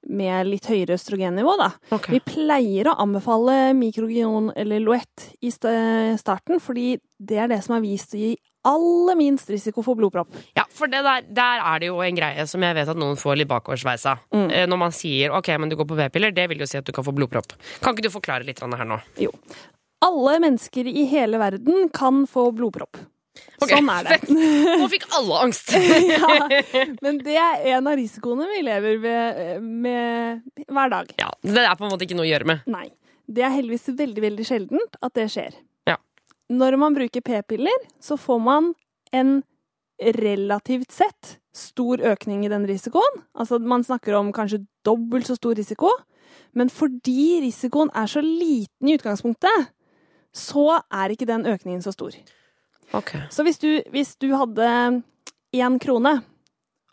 med litt høyere østrogennivå, da. Vi pleier å anbefale mikrogion eller Luett i starten, fordi det er det som er vist å gi aller minst risiko for blodpropp. Ja, for det der, der er det jo en greie som jeg vet at noen får litt bakoversveis av. Mm. Eh, Når man sier ok, men du går på p-piller, det vil jo si at du kan få blodpropp. Kan ikke du forklare litt her nå? Jo. Alle mennesker i hele verden kan få blodpropp. Okay, Sånn er det. Nå fikk alle angst! ja, men det er en av risikoene vi lever med, med hver dag. Ja, Det er på en måte ikke noe å gjøre med. Nei. Det er heldigvis veldig, veldig sjeldent at det skjer. Ja. Når man bruker p-piller, så får man en relativt sett stor økning i den risikoen. Altså man snakker om kanskje dobbelt så stor risiko. Men fordi risikoen er så liten i utgangspunktet, så er ikke den økningen så stor. Ok. Så hvis du, hvis du hadde én krone,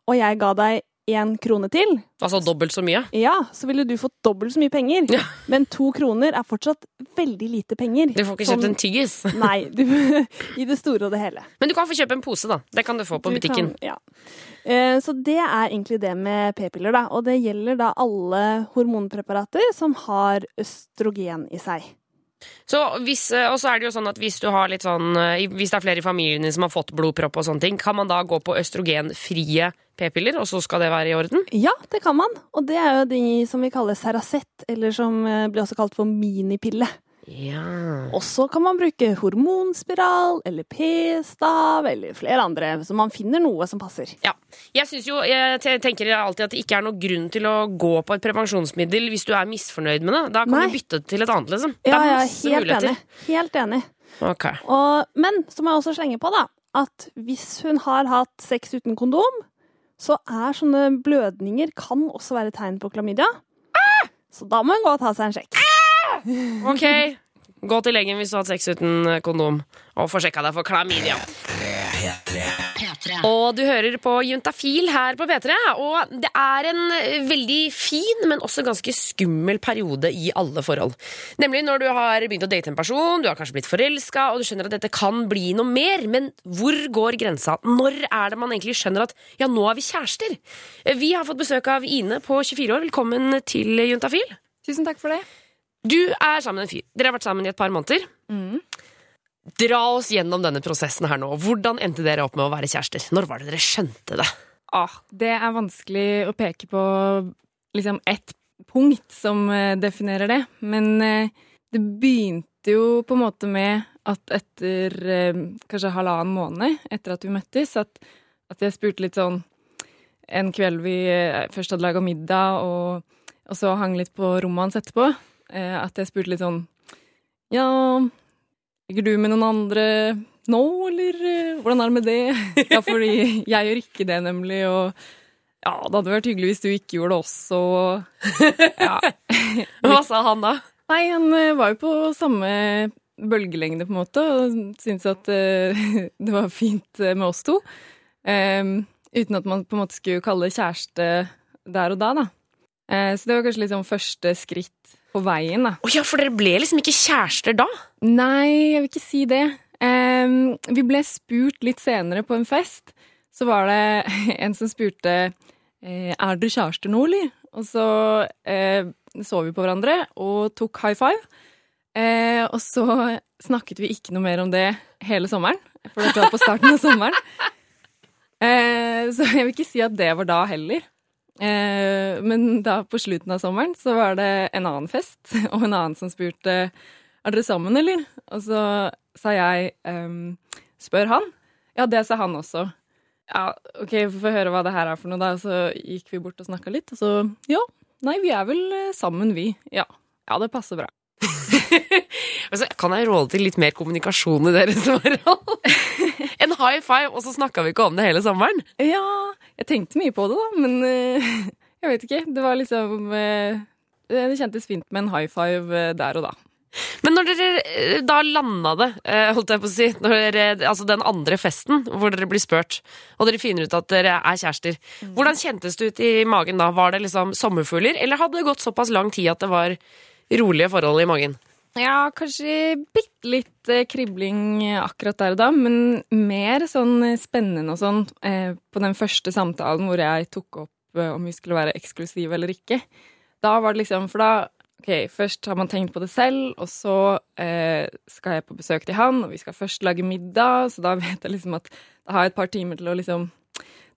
og jeg ga deg én krone til, Altså dobbelt så mye? ja, så ville du fått dobbelt så mye penger. Ja. Men to kroner er fortsatt veldig lite penger. Du får ikke kjøpt en tyggis. Nei, du, i det store og det hele. Men du kan få kjøpe en pose, da. Det kan du få på Du butikken. Kan, ja. Eh, Så det er egentlig det med p-piller, da. Og det gjelder da alle hormonpreparater som har østrogen i seg. Så hvis, eh, og så er det jo sånn at hvis sånn eh, Hvis det er flere i familien din som har fått blodpropp og sånne ting, kan man da gå på østrogenfrie p-piller, og så skal det være i orden? Ja, det kan man. Og det er jo de som vi kaller Ceracet, eller som eh, blir også kalt for minipille. Ja. Og så kan man bruke hormonspiral eller p-stav eller flere andre, så man finner noe som passer. ja. Jeg jo, jeg tenker alltid at det ikke er noen grunn til å gå på et prevensjonsmiddel hvis du er misfornøyd med det. Da kan Nei. du bytte til et annet, liksom. Det Ja, ja, helt muligheter. enig. Helt enig. Okay. Og, men så må jeg også slenge på da, at hvis hun har hatt sex uten kondom, så er sånne blødninger kan også være tegn på klamydia. Så da må hun gå og ta seg en sjekk. Ok, gå til legen hvis du har hatt sex uten eh, kondom, og få sjekka deg for klamydia. Og du hører på Juntafil her på P3, og det er en eh, veldig fin, men også ganske skummel periode i alle forhold. Nemlig når du har begynt å date en person, du har kanskje blitt forelska, og du skjønner at dette kan bli noe mer, men hvor går grensa? Når er det man egentlig skjønner at ja, nå er vi kjærester? Eh, Vi har fått besøk av Ine på 24 år. Velkommen til Juntafil. Tusen takk for det. Du er sammen med en fyr. Dere har vært sammen i et par måneder. Dra oss gjennom denne prosessen her nå. Hvordan endte dere opp med å være kjærester? Når var det dere skjønte det? Ah, det er vanskelig å peke på liksom ett punkt som eh, definerer det. Men eh, det begynte jo på en måte med at etter eh, kanskje halvannen måned etter at vi møttes, at, at jeg spurte litt sånn En kveld vi først hadde laga middag, og, og så hang litt på rommet hans etterpå, at jeg spurte litt sånn Ja, ligger du med noen andre nå, eller eh, hvordan er det med det? Ja, fordi jeg gjør ikke det, nemlig, og ja, det hadde vært hyggelig hvis du ikke gjorde det også. Ja. Hva sa han da? Nei, han eh, var jo på samme bølgelengde, på en måte, og syntes at eh, det var fint eh, med oss to. Um, uten at man på en måte skulle kalle det kjæreste der og da, da. Eh, så det var kanskje liksom første skritt på veien, da. Oh, ja, for dere ble liksom ikke kjærester da? Nei, jeg vil ikke si det. Um, vi ble spurt litt senere på en fest. Så var det en som spurte eh, Er dere kjærester nå, eller? Og så uh, så vi på hverandre og tok high five. Uh, og så snakket vi ikke noe mer om det hele sommeren, for dette var på starten av sommeren. Uh, så jeg vil ikke si at det var da heller. Eh, men da på slutten av sommeren så var det en annen fest, og en annen som spurte er dere sammen, eller? Og så sa jeg ehm, spør han. Ja, det sa han også. Ja, ok, får høre hva det her er for noe, da. Så gikk vi bort og snakka litt, og så ja, nei, vi er vel eh, sammen, vi. Ja. Ja, det passer bra. Altså, kan jeg råde til litt mer kommunikasjon i deres forhold? en high five, og så snakka vi ikke om det hele sommeren? Ja, jeg tenkte mye på det, da, men eh, jeg vet ikke. Det var liksom eh, Det kjentes fint med en high five eh, der og da. Men når dere da landa det, holdt jeg på å si, når dere, altså den andre festen hvor dere blir spurt, og dere finner ut at dere er kjærester, hvordan kjentes det ut i magen da? Var det liksom sommerfugler, eller hadde det gått såpass lang tid at det var rolige forhold i magen? Ja, kanskje bitte litt eh, kribling akkurat der og da, men mer sånn eh, spennende og sånn eh, på den første samtalen hvor jeg tok opp om vi skulle være eksklusive eller ikke. Da var det liksom For da Ok, først har man tenkt på det selv, og så eh, skal jeg på besøk til han, og vi skal først lage middag, så da vet jeg liksom at da har jeg et par timer til å liksom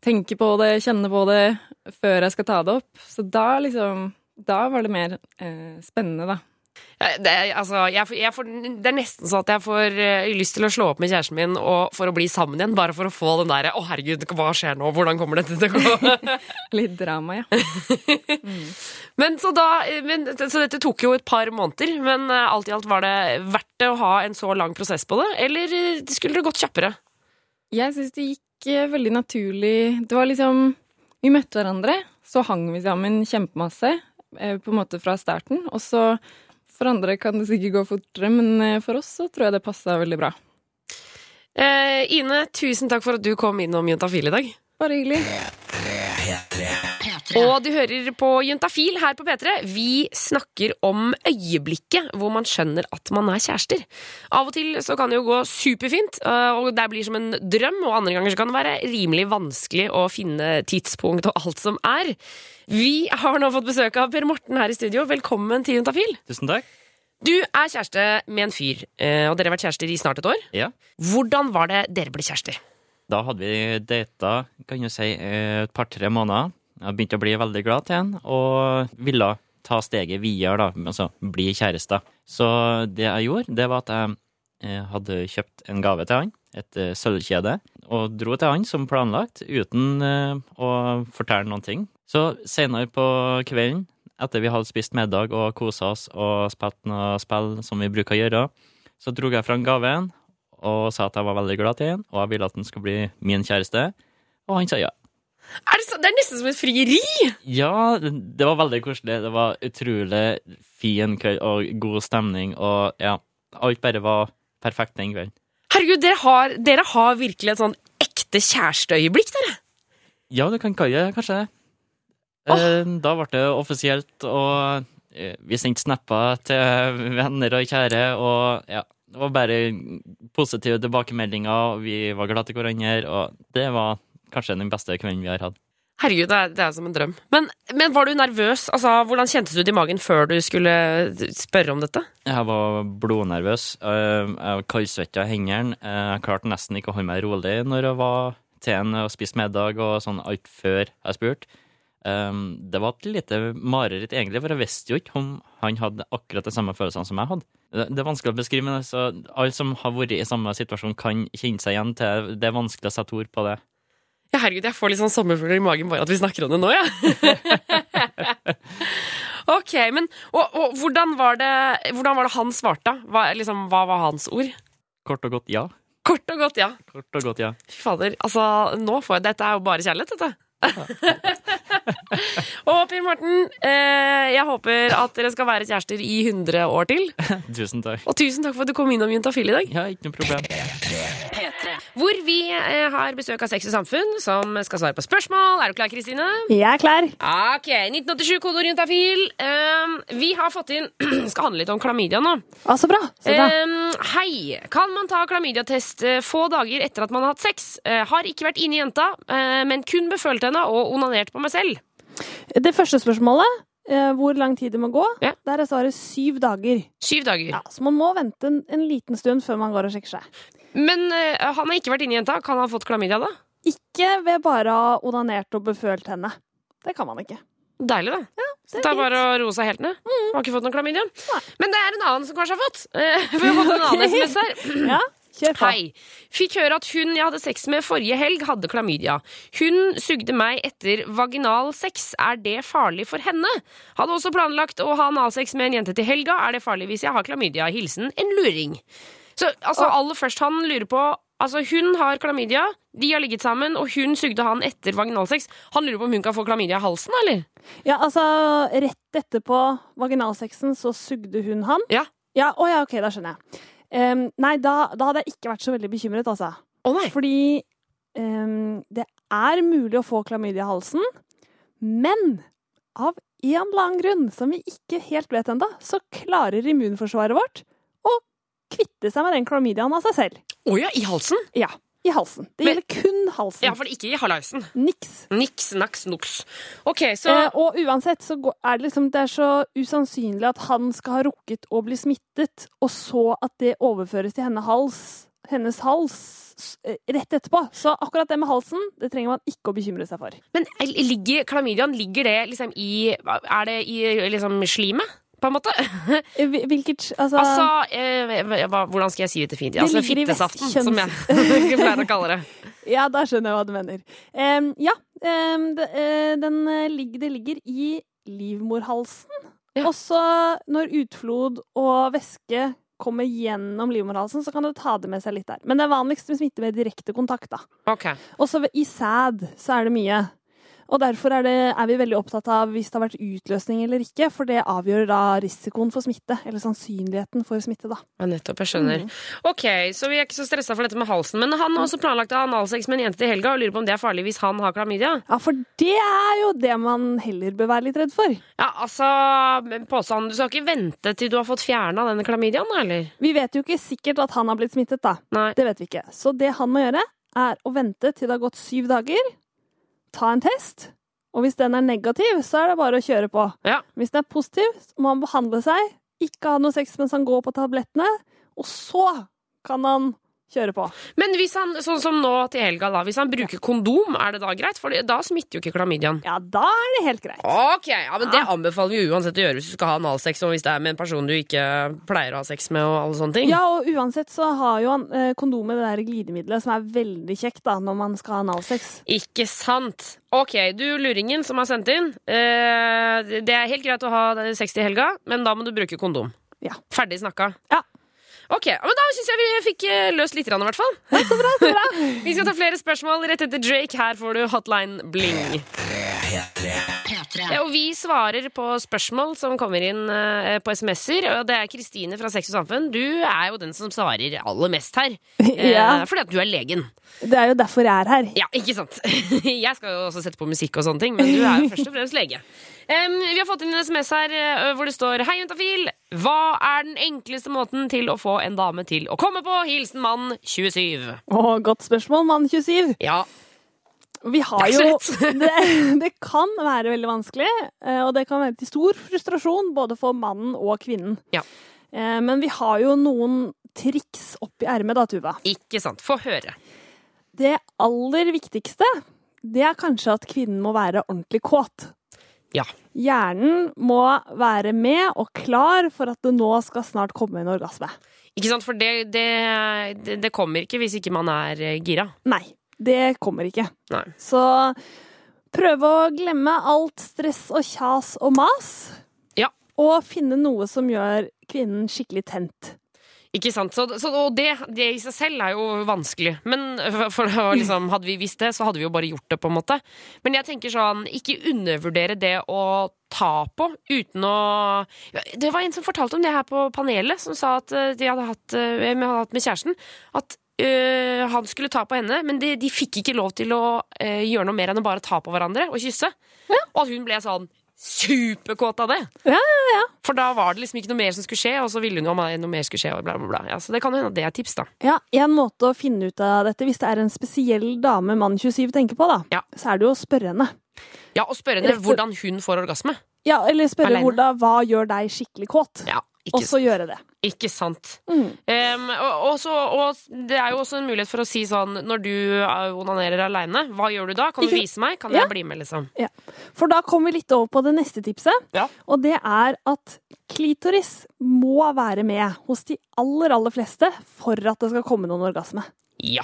tenke på det, kjenne på det, før jeg skal ta det opp. Så da liksom Da var det mer eh, spennende, da. Det altså, jeg, jeg får, det er nesten så at jeg får uh, lyst til å slå opp med kjæresten min og for å bli sammen igjen, bare for å få den derre 'Å, herregud, hva skjer nå? Hvordan kommer dette til å gå?' Litt drama, ja. men, så da, men, så dette tok jo et par måneder, men uh, alt i alt var det verdt det å ha en så lang prosess på det, eller eh, skulle det gått kjappere? Jeg syns det gikk uh, veldig naturlig. Det var liksom Vi møtte hverandre, så hang vi sammen kjempemasse eh, på en måte fra starten. Og så for andre kan det sikkert gå fortere, men eh, for oss så tror jeg det passa veldig bra. Eh, Ine, tusen takk for at du kom innom Juntafil i dag. Bare hyggelig. Og du hører på Juntafil her på P3. Vi snakker om øyeblikket hvor man skjønner at man er kjærester. Av og til så kan det jo gå superfint, øh, og det blir som en drøm. Og andre ganger så kan det være rimelig vanskelig å finne tidspunkt og alt som er. Vi har nå fått besøk av Per Morten her i studio. Velkommen til Juntafil. Tusen takk. Du er kjæreste med en fyr, øh, og dere har vært kjærester i snart et år. Ja. Hvordan var det dere ble kjærester? Da hadde vi data kan du si, eh, et par-tre måneder. Jeg begynte å bli veldig glad til han, og ville ta steget videre, da, altså bli kjærester. Så det jeg gjorde, det var at jeg eh, hadde kjøpt en gave til han, et eh, sølvkjede, og dro til han som planlagt, uten eh, å fortelle noen ting. Så senere på kvelden, etter vi hadde spist middag og kosa oss og spilt noe spill som vi bruker å gjøre, så dro jeg fram gaven og sa at jeg var veldig glad til han, og jeg ville at han skulle bli min kjæreste. Og han sa ja. Er det, så, det er nesten som et frieri! Ja, det var veldig koselig. Det var utrolig fin kveld og god stemning, og ja, alt bare var perfekt den kvelden. Herregud, dere har, dere har virkelig et sånn ekte kjæresteøyeblikk, dere. Ja, du kan kalle det kanskje det. Eh, Da ble det offisielt, og eh, vi sendte snapper til venner og kjære, og ja, det var bare positive tilbakemeldinger, og vi var glad til hverandre, og det var kanskje den beste kvelden vi har hatt. Herregud, det er, det er som en drøm. Men, men var du nervøs? Altså, Hvordan kjentes du det i magen før du skulle spørre om dette? Jeg var blodnervøs. eh, Jeg kaldsvetta hendene. Eh, Jeg klarte nesten ikke å holde meg rolig når jeg var til en og spiste middag og sånn alt før jeg spurte. Um, det var et lite mareritt, egentlig, for jeg visste jo ikke om han hadde akkurat de samme følelsene som jeg hadde. Det, det er vanskelig å beskrive, men altså, alle som har vært i samme situasjon, kan kjenne seg igjen til Det er vanskelig å sette ord på det. Ja, herregud, jeg får litt sånn sommerfugler i magen bare at vi snakker om det nå, ja. ok, men og, og hvordan, var det, hvordan var det han svarte? Hva, liksom, hva var hans ord? Kort og godt ja. Kort og godt, ja. Kort og godt ja. Fy fader, altså, nå får jeg Dette er jo bare kjærlighet, dette. og Per Morten, eh, jeg håper at dere skal være kjærester i 100 år til. Tusen takk. Og tusen takk for at du kom innom Juntafil i dag. Ja, ikke noe problem. Hvor vi eh, har besøk av Sex og Samfunn, som skal svare på spørsmål. Er du klar, Kristine? Jeg er klar. Ok, 1987 kode orientafil. Um, vi har fått inn Skal handle litt om klamydia nå. Ah, så bra. Så bra. Um, hei. Kan man ta klamydiatest eh, få dager etter at man har hatt sex? Uh, har ikke vært inni jenta, uh, men kun befølt henne og onanert på meg selv. Det første spørsmålet, hvor lang tid det må gå, Ja. der er svaret syv dager. Syv dager. Ja, så man må vente en, en liten stund før man går og sjekker seg. Men eh, han har ikke vært inni jenta. Kan han ha fått klamydia da? Ikke ved bare å ha onanert og befølt henne. Det kan man ikke. Deilig, det. det Så det er er bare å roe seg helt ned. Har ikke fått noen klamydia. Nei. Men det er en annen som kanskje har fått. Eh, Vi har fått en annen. SMS her. Ja, kjør på. Hei. Fikk høre at hun jeg hadde sex med forrige helg, hadde klamydia. Hun sugde meg etter vaginal sex. Er det farlig for henne? Hadde også planlagt å ha analsex med en jente til helga. Er det farlig hvis jeg har klamydia? Hilsen en luring. Så altså, aller først, han lurer på Altså, Hun har klamydia, de har ligget sammen, og hun sugde han etter vaginalsex. Han lurer på om hun kan få klamydia i halsen, eller? Ja, altså, rett etterpå vaginalsexen så sugde hun han. Ja. Ja, å ja, ok, da skjønner jeg. Em, nei, da, da hadde jeg ikke vært så veldig bekymret, altså. Oh, nei. Fordi um, det er mulig å få klamydia i halsen, men av en eller annen grunn, som vi ikke helt vet ennå, så klarer immunforsvaret vårt å kvitte seg med den klamydiaen av seg selv. Å ja, i halsen? Ja, i halsen. Det Men- gjelder kun halsen. Ja, for ikke i halaisen. Niks. Niks, naks, noks. Ok, så Eh, og uansett så er det liksom Det er så usannsynlig at han skal ha rukket å bli smittet, og så at det overføres til henne hals, hennes hals eh, rett etterpå. Så akkurat det med halsen, det trenger man ikke å bekymre seg for. Men ligger klamydiaen ligger det liksom i Er det i liksom slimet? På en måte? Eh, Hvilket Altså, Altså, eh, hva, Hvordan skal jeg si det fint? Det Altså fittesaften, kjønns... som jeg pleier å kalle det. Ja, da skjønner jeg hva du mener. Um, ja, um, det, eh, den, eh, ligger, det ligger i livmorhalsen. Ja. Også når utflod og væske kommer gjennom livmorhalsen, så kan du ta det med seg litt der. Men det er vanligst med smitte med direkte kontakt, da. Ok. Også så i sæd så er det mye. Og derfor er, det, er vi veldig opptatt av hvis det har vært utløsning eller ikke, for det avgjør da risikoen for smitte, eller sannsynligheten for smitte, da. Ja, nettopp. Jeg skjønner. Ok, så vi er ikke så stressa for dette med halsen. Men han har også planlagt å ha analsex med en jente til helga og lurer på om det er farlig hvis han har klamydia. Ja, for det er jo det man heller bør være litt redd for. Ja, altså, men påstand, Du skal ikke vente til du har fått fjerna denne klamydiaen, eller? Vi vet jo ikke sikkert at han har blitt smittet, da. Nei. Det vet vi ikke. Så det han må gjøre, er å vente til det har gått syv dager, ta en test, og hvis den er negativ, så er det bare å kjøre på. Ja. Hvis den er positiv, så må han behandle seg, ikke ha noe sex mens han går på tablettene, og så kan han kjøre på. Men hvis han, sånn som nå til helga, da, hvis han bruker kondom, er det da greit? For da smitter jo ikke klamydiaen. Ja, da er det helt greit. Ok, ja, men Det anbefaler vi uansett å gjøre hvis du skal ha analsex, og hvis det er med en person du ikke pleier å ha sex med. og alle sånne ting. Ja, og uansett så har jo han eh, kondomet det der glidemiddelet som er veldig kjekt da, når man skal ha analsex. Ikke sant? Ok, du luringen som har sendt inn. Eh, det er helt greit å ha sex til helga, men da må du bruke kondom. Ja. Ferdig snakka. Ja. Ok, men Da syns jeg vi fikk eh, løst litt, i hvert fall. Så bra, så bra. Vi skal ta flere spørsmål rett etter Drake. Her får du Hotline Bling. Ja, og vi svarer på spørsmål som kommer inn eh, på SMS-er. Og det er Kristine fra Sex og Samfunn. Du er jo den som svarer aller mest her. Eh, Ja. Fordi at du er legen. Det er jo derfor jeg er her. Ja, ikke sant? Jeg skal jo også sette på musikk og sånne ting, men du er jo først og fremst lege. Em, vi har fått inn en SMS her eh, hvor det står Hei, Juntafil. Hva er den enkleste måten til å få en dame til å komme på? Hilsen mann 27. Å, godt spørsmål, mann 27. Ja, Vi har Det jo det, det kan være veldig vanskelig, eh, og det kan være til stor frustrasjon både for mannen og kvinnen. Ja. Eh, Men vi har jo noen triks oppi ermet, da, Tuva. ikke sant. Få høre. Det aller viktigste, det er kanskje at kvinnen må være ordentlig kåt. Ja. Hjernen må være med og klar for at det nå skal snart komme en orgasme. Ikke sant, For det, det, det, kommer ikke hvis ikke man er eh, gira. Nei, det kommer ikke. Nei. Så prøve å glemme alt stress og kjas og mas. Ja. Og finne noe som gjør kvinnen skikkelig tent. Ikke sant? Så, så, og det, det i seg selv er jo vanskelig. Men for, for liksom, hadde vi visst det, så hadde vi jo bare gjort det, på en måte. Men jeg tenker sånn, ikke undervurdere det å ta på uten å Det var en som fortalte om det her på panelet, som sa at eh, de hadde hatt, eh, med, hadde hatt med kjæresten. At øh, han skulle ta på henne, men de, de fikk ikke lov til å øh, gjøre noe mer enn å bare ta på hverandre og kysse. Og at hun ble sånn superkåt av det. Ja, ja, ja. For da var det liksom ikke noe mer som skulle skje, og så ville hun jo at noe mer skulle skje. Og bla, bla, bla. Ja, så det kan hende at det er tips, da. Ja, En måte å finne ut av dette, hvis det er en spesiell dame mann 27 tenker på, da, Ja. så er det jo å spørre henne. Ja, Og spørre henne Rett hvordan hun får orgasme. Ja, Eller spørre hvordan, hva gjør deg skikkelig kåt, Ja, og så gjøre det. ikke sant. Mm. Um, og, og, så, og det er jo også en mulighet for å si sånn når du eh, onanerer aleine, hva gjør du da? Kan du Ikke- vise meg? Kan Ja. jeg bli med, liksom? For da kommer vi litt over på det neste tipset. Ja. Og det er at klitoris må være med hos de aller, aller fleste for at det skal komme noen orgasme. Ja.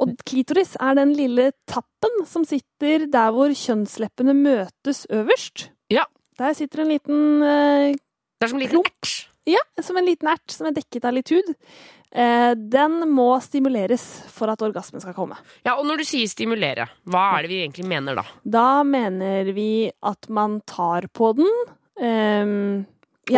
Og klitoris er den lille tappen som sitter der hvor kjønnsleppene møtes øverst. Ja. Der sitter en liten eh, Det er som en liten ert. Ja, som en liten ert som er dekket av litt hud. Eh, den må stimuleres for at orgasmen skal komme. Ja, og når du sier stimulere, hva er det vi egentlig mener da? Da mener vi at man tar på den.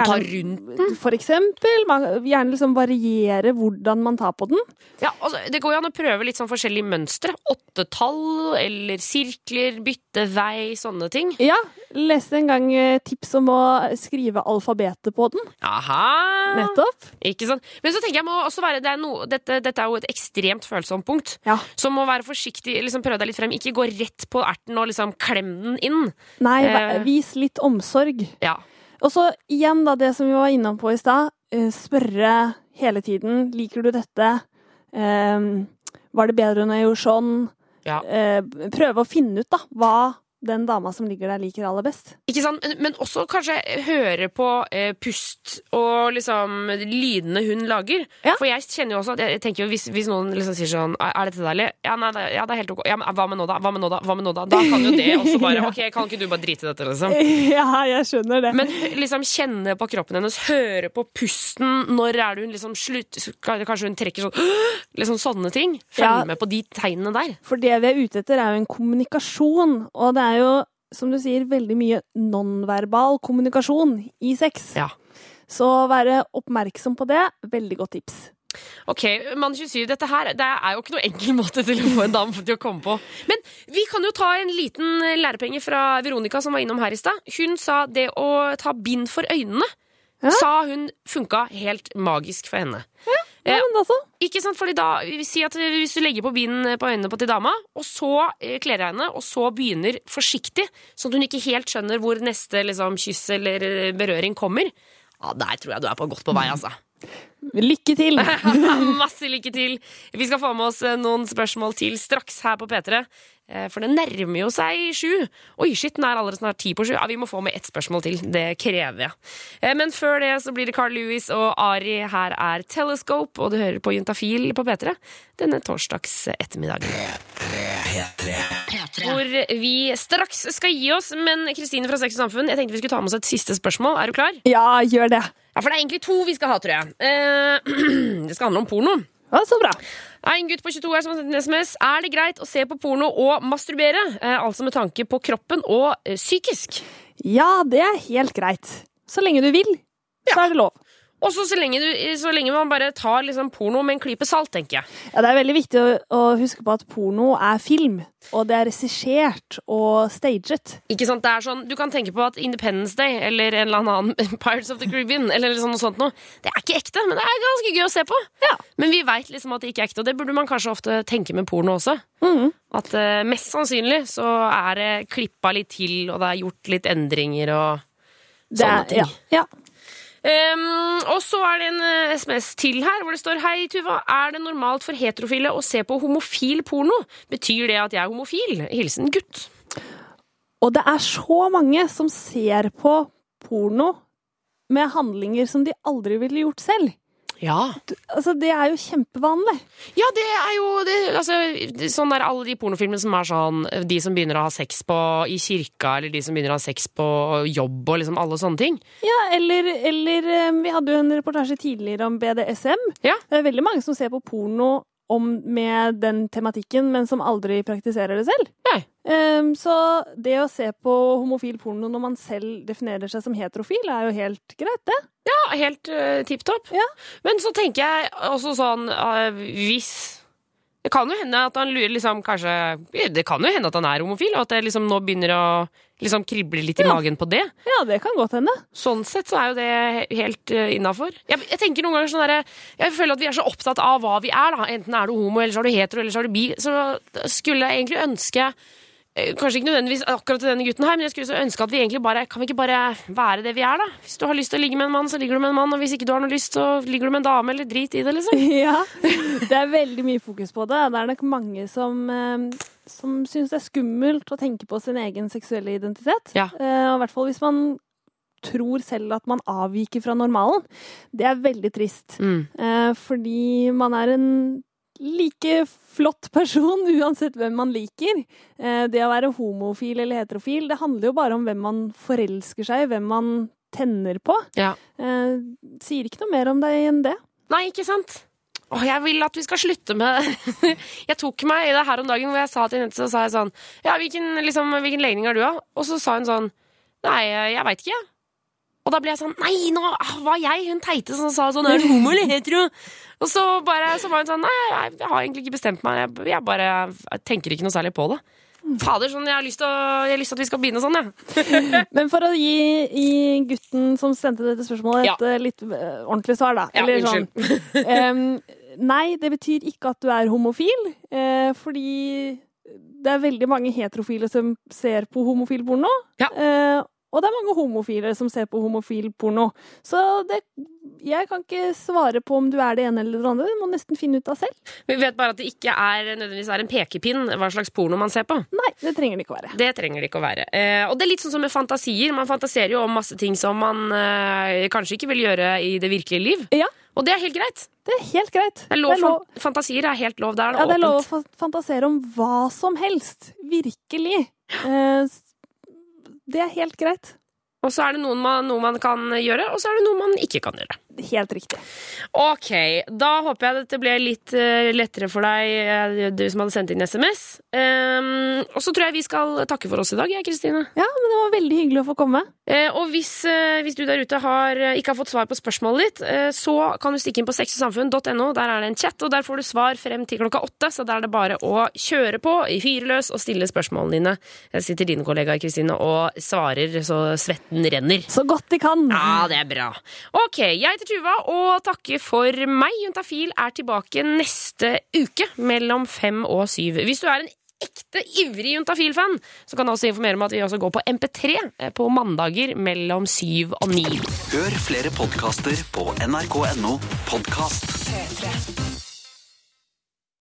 Og tar rundt den? For eksempel. Man, gjerne liksom variere hvordan man tar på den. Ja, altså, Det går jo an å prøve litt sånn forskjellige mønstre. Åttetall eller sirkler, bytte vei, sånne ting. Ja, leste en gang eh, tips om å skrive alfabetet på den. Aha! Nettopp. Ikke sant? Men så tenker jeg må også være, det er noe, dette, dette er jo et ekstremt følsomt punkt. Ja. Så må være forsiktig, liksom prøve deg litt frem. Ikke gå rett på erten og liksom klem den inn. Nei, Eh. vis litt omsorg. Ja. Og så igjen da, det som vi var innom på i stad. eh, Spørre hele tiden. Liker du dette? Ehm, var det bedre når jeg gjorde sånn? Ja. Eh, prøve å finne ut da, hva den dama som ligger der, liker aller best. Ikke sant? Men også kanskje høre på eh, pust og liksom lydene hun lager. Ja. For jeg kjenner jo også at jeg tenker jo hvis, hvis noen liksom sier sånn Er dette deilig? Ja, nei, det, ja, det er helt ok. Ja, men hva med nå, da? Hva med nå, da? Hva med nå, da? Da kan jo det også bare Ok, kan ikke du bare drite i dette, liksom? ja, jeg skjønner det. Men liksom kjenne på kroppen hennes, høre på pusten. Når er det hun liksom slutt Kanskje hun trekker sånn Liksom sånne ting. Følg Ja. med på de tegnene der. For det vi er ute etter, er jo en kommunikasjon. Og det er jo, som du sier, veldig mye nonverbal kommunikasjon i sex. Ja. Så være oppmerksom på det, veldig godt tips. Ok, mann 27, dette her det er jo ikke noe enkel måte til å få en dame til å komme på. Men vi kan jo ta en liten lærepenge fra Veronica som var innom her i stad. Hun sa det å ta bind for øynene, Ja. sa hun funka helt magisk for henne. Ja, men altså, Ikke sant, fordi da, si at Hvis du legger på bind på øynene på til dama, og så eh, kler av henne, og så begynner forsiktig, sånn at hun ikke helt skjønner hvor neste liksom, kyss eller eh, berøring kommer, ja, der tror jeg du er på godt på vei, altså. Lykke til! Masse lykke til. Vi skal få med oss eh, noen spørsmål til straks her på P3. eh, For det nærmer jo seg sju. Oi, shit, den er allerede snart ti på sju. Ja, vi må få med ett spørsmål til. Det krever jeg. Eh, Men før det så blir det Carl Lewis og Ari. Her er Telescope, og du hører på Juntafil på P3 denne torsdags ettermiddagen. Hvor vi straks skal gi oss. Men Kristine fra Sex og Samfunn, jeg tenkte vi skulle ta med oss et siste spørsmål. Er du klar? Ja, gjør det. Ja, for det er egentlig to vi skal ha, tror jeg. Eh, det skal handle om porno. Ja, så bra. Det er en gutt på 22 her som har sendt en SMS. Er det greit å se på porno og masturbere? Eh, altså med tanke på kroppen og eh, psykisk. Ja, det er helt greit. Så lenge du vil, så er det lov. Også så lenge, du, så lenge man bare tar liksom porno med en klype salt, tenker jeg. Ja, det er veldig viktig å, å huske på at porno er film, og det er regissert og staget. Ikke sant? Det er sånn, Du kan tenke på at Independence Day eller en eller annen Pirates of the Caribbean eller sånn noe sånt noe, det er ikke ekte, men det er ganske gøy å se på. Ja. Men vi veit liksom at det ikke er ekte, og det burde man kanskje ofte tenke med porno også. Mm. At uh, mest sannsynlig så er det klippa litt til, og det er gjort litt endringer og Det sånne er, ting. ja, ja. Um, og så er det en eh, SMS til her hvor det står Hei, Tuva. Er det normalt for heterofile å se på homofil porno? Betyr det at jeg er homofil? Hilsen gutt. Og det er så mange som ser på porno med handlinger som de aldri ville gjort selv. Ja. Altså, det er jo kjempevanlig. Ja, det er jo det, altså, sånn der alle de pornofilmene som er sånn De som begynner å ha sex på i kirka, eller de som begynner å ha sex på jobb, og liksom alle sånne ting. Ja, eller, eller eh, Vi hadde jo en reportasje tidligere om BDSM. Ja. Det er veldig mange som ser på porno om, med den tematikken, men som aldri praktiserer det selv. Nei. Um, så det å se på homofil porno når man selv definerer seg som heterofil, er jo helt greit, det. Ja, helt uh, tipp topp. Ja. Men så tenker jeg også sånn uh, Hvis Det kan jo hende at han lurer liksom kanskje Det kan jo hende at han er homofil, og at det liksom nå begynner å liksom krible litt i Ja. magen på det. Ja, det kan godt hende. Sånn sett så er jo det helt uh, innafor. Jeg, jeg tenker noen ganger sånn derre Jeg føler at vi er så opptatt av hva vi er, da. Enten er du homo, eller så er du hetero, eller så er du bi. Så skulle jeg egentlig ønske Kanskje ikke nødvendigvis akkurat til denne gutten her, men jeg skulle så ønske at vi egentlig bare Kan vi ikke bare være det vi er, da? Hvis du har lyst til å ligge med en mann, så ligger du med en mann, og hvis ikke du har noe lyst, så ligger du med en dame, eller drit i det, liksom. Ja, det er veldig mye fokus på det. Det er nok mange som, eh, som syns det er skummelt å tenke på sin egen seksuelle identitet. Ja. Eh, og I hvert fall hvis man tror selv at man avviker fra normalen. Det er veldig trist. Mm. Eh, fordi man er en like flott person uansett hvem man liker. Eh, det å være homofil eller heterofil, det handler jo bare om hvem man forelsker seg i, hvem man tenner på. Ja. Eh, sier ikke noe mer om deg enn det. Nei, ikke sant? Åh, jeg vil at vi skal slutte med Jeg tok meg i det her om dagen hvor jeg sa til henne så sa jeg sånn Ja, hvilken, liksom, hvilken legning har du, da? Og så sa hun sånn Nei, jeg veit ikke, jeg. Og da ble jeg sånn Nei, nå var jeg hun teite som sa sånn Er du homo eller hetero? Og så, bare, så var hun sånn Nei, jeg, har egentlig ikke bestemt meg. Jeg, jeg bare jeg tenker ikke noe særlig på det. Fader, sånn, jeg har lyst til, at vi skal begynne sånn, jeg. Men for å gi, gi gutten som sendte dette spørsmålet, et ja. litt uh, ordentlig svar, da. Ja, Eller unnskyld. sånn, um, nei, det betyr ikke at du er homofil, uh, fordi det er veldig mange heterofile som ser på homofil porno. Ja. Eh, og det er mange homofile som ser på homofil porno. Så det jeg kan ikke svare på om du er det ene eller det andre. Du må nesten finne ut av selv. Vi vet bare at det ikke er nødvendigvis er en pekepinn hva slags porno man ser på. Nei, det trenger det ikke å være. Det trenger det ikke å være. Eh, og det er litt sånn som med fantasier. Man fantaserer jo om masse ting som man eh, kanskje ikke vil gjøre i det virkelige liv. Ja, Og det er helt greit. det er helt greit. Er lov, Det er lov- Fantasier er helt lov. Der er det Ja, det er lov å fantasere om hva som helst. Virkelig. Eh, det er helt greit. Og så er det noe man, noe man kan gjøre, og så er det noe man ikke kan gjøre. Helt riktig. Ok, da håper jeg dette ble litt eh, lettere for deg, eh, du som hadde sendt inn SMS. Um, og så tror jeg vi skal takke for oss i dag, jeg, Kristine. Ja, men det var veldig hyggelig å få komme. Uh, og hvis, uh, hvis du der ute har, ikke har fått svar på spørsmålet ditt, uh, så kan du stikke inn på sexogsamfunn.no. Der er det en chat, og der får du svar frem til klokka åtte. Så der er det bare å kjøre på i fyre løs og stille spørsmålene dine. Jeg sitter dine kollegaer, Kristine, og svarer så svetten renner. Så godt de kan. Ja, det er bra. Ok, jeg heter Tuva og takker for meg. Juntafil er tilbake neste uke mellom fem og syv. Hvis du er en ekte ivrig Juntafil-fan, så kan jeg også informere om at vi også går på MP3 på mandager mellom syv og ni. Hør flere podkaster på nrk.no podkast. P3.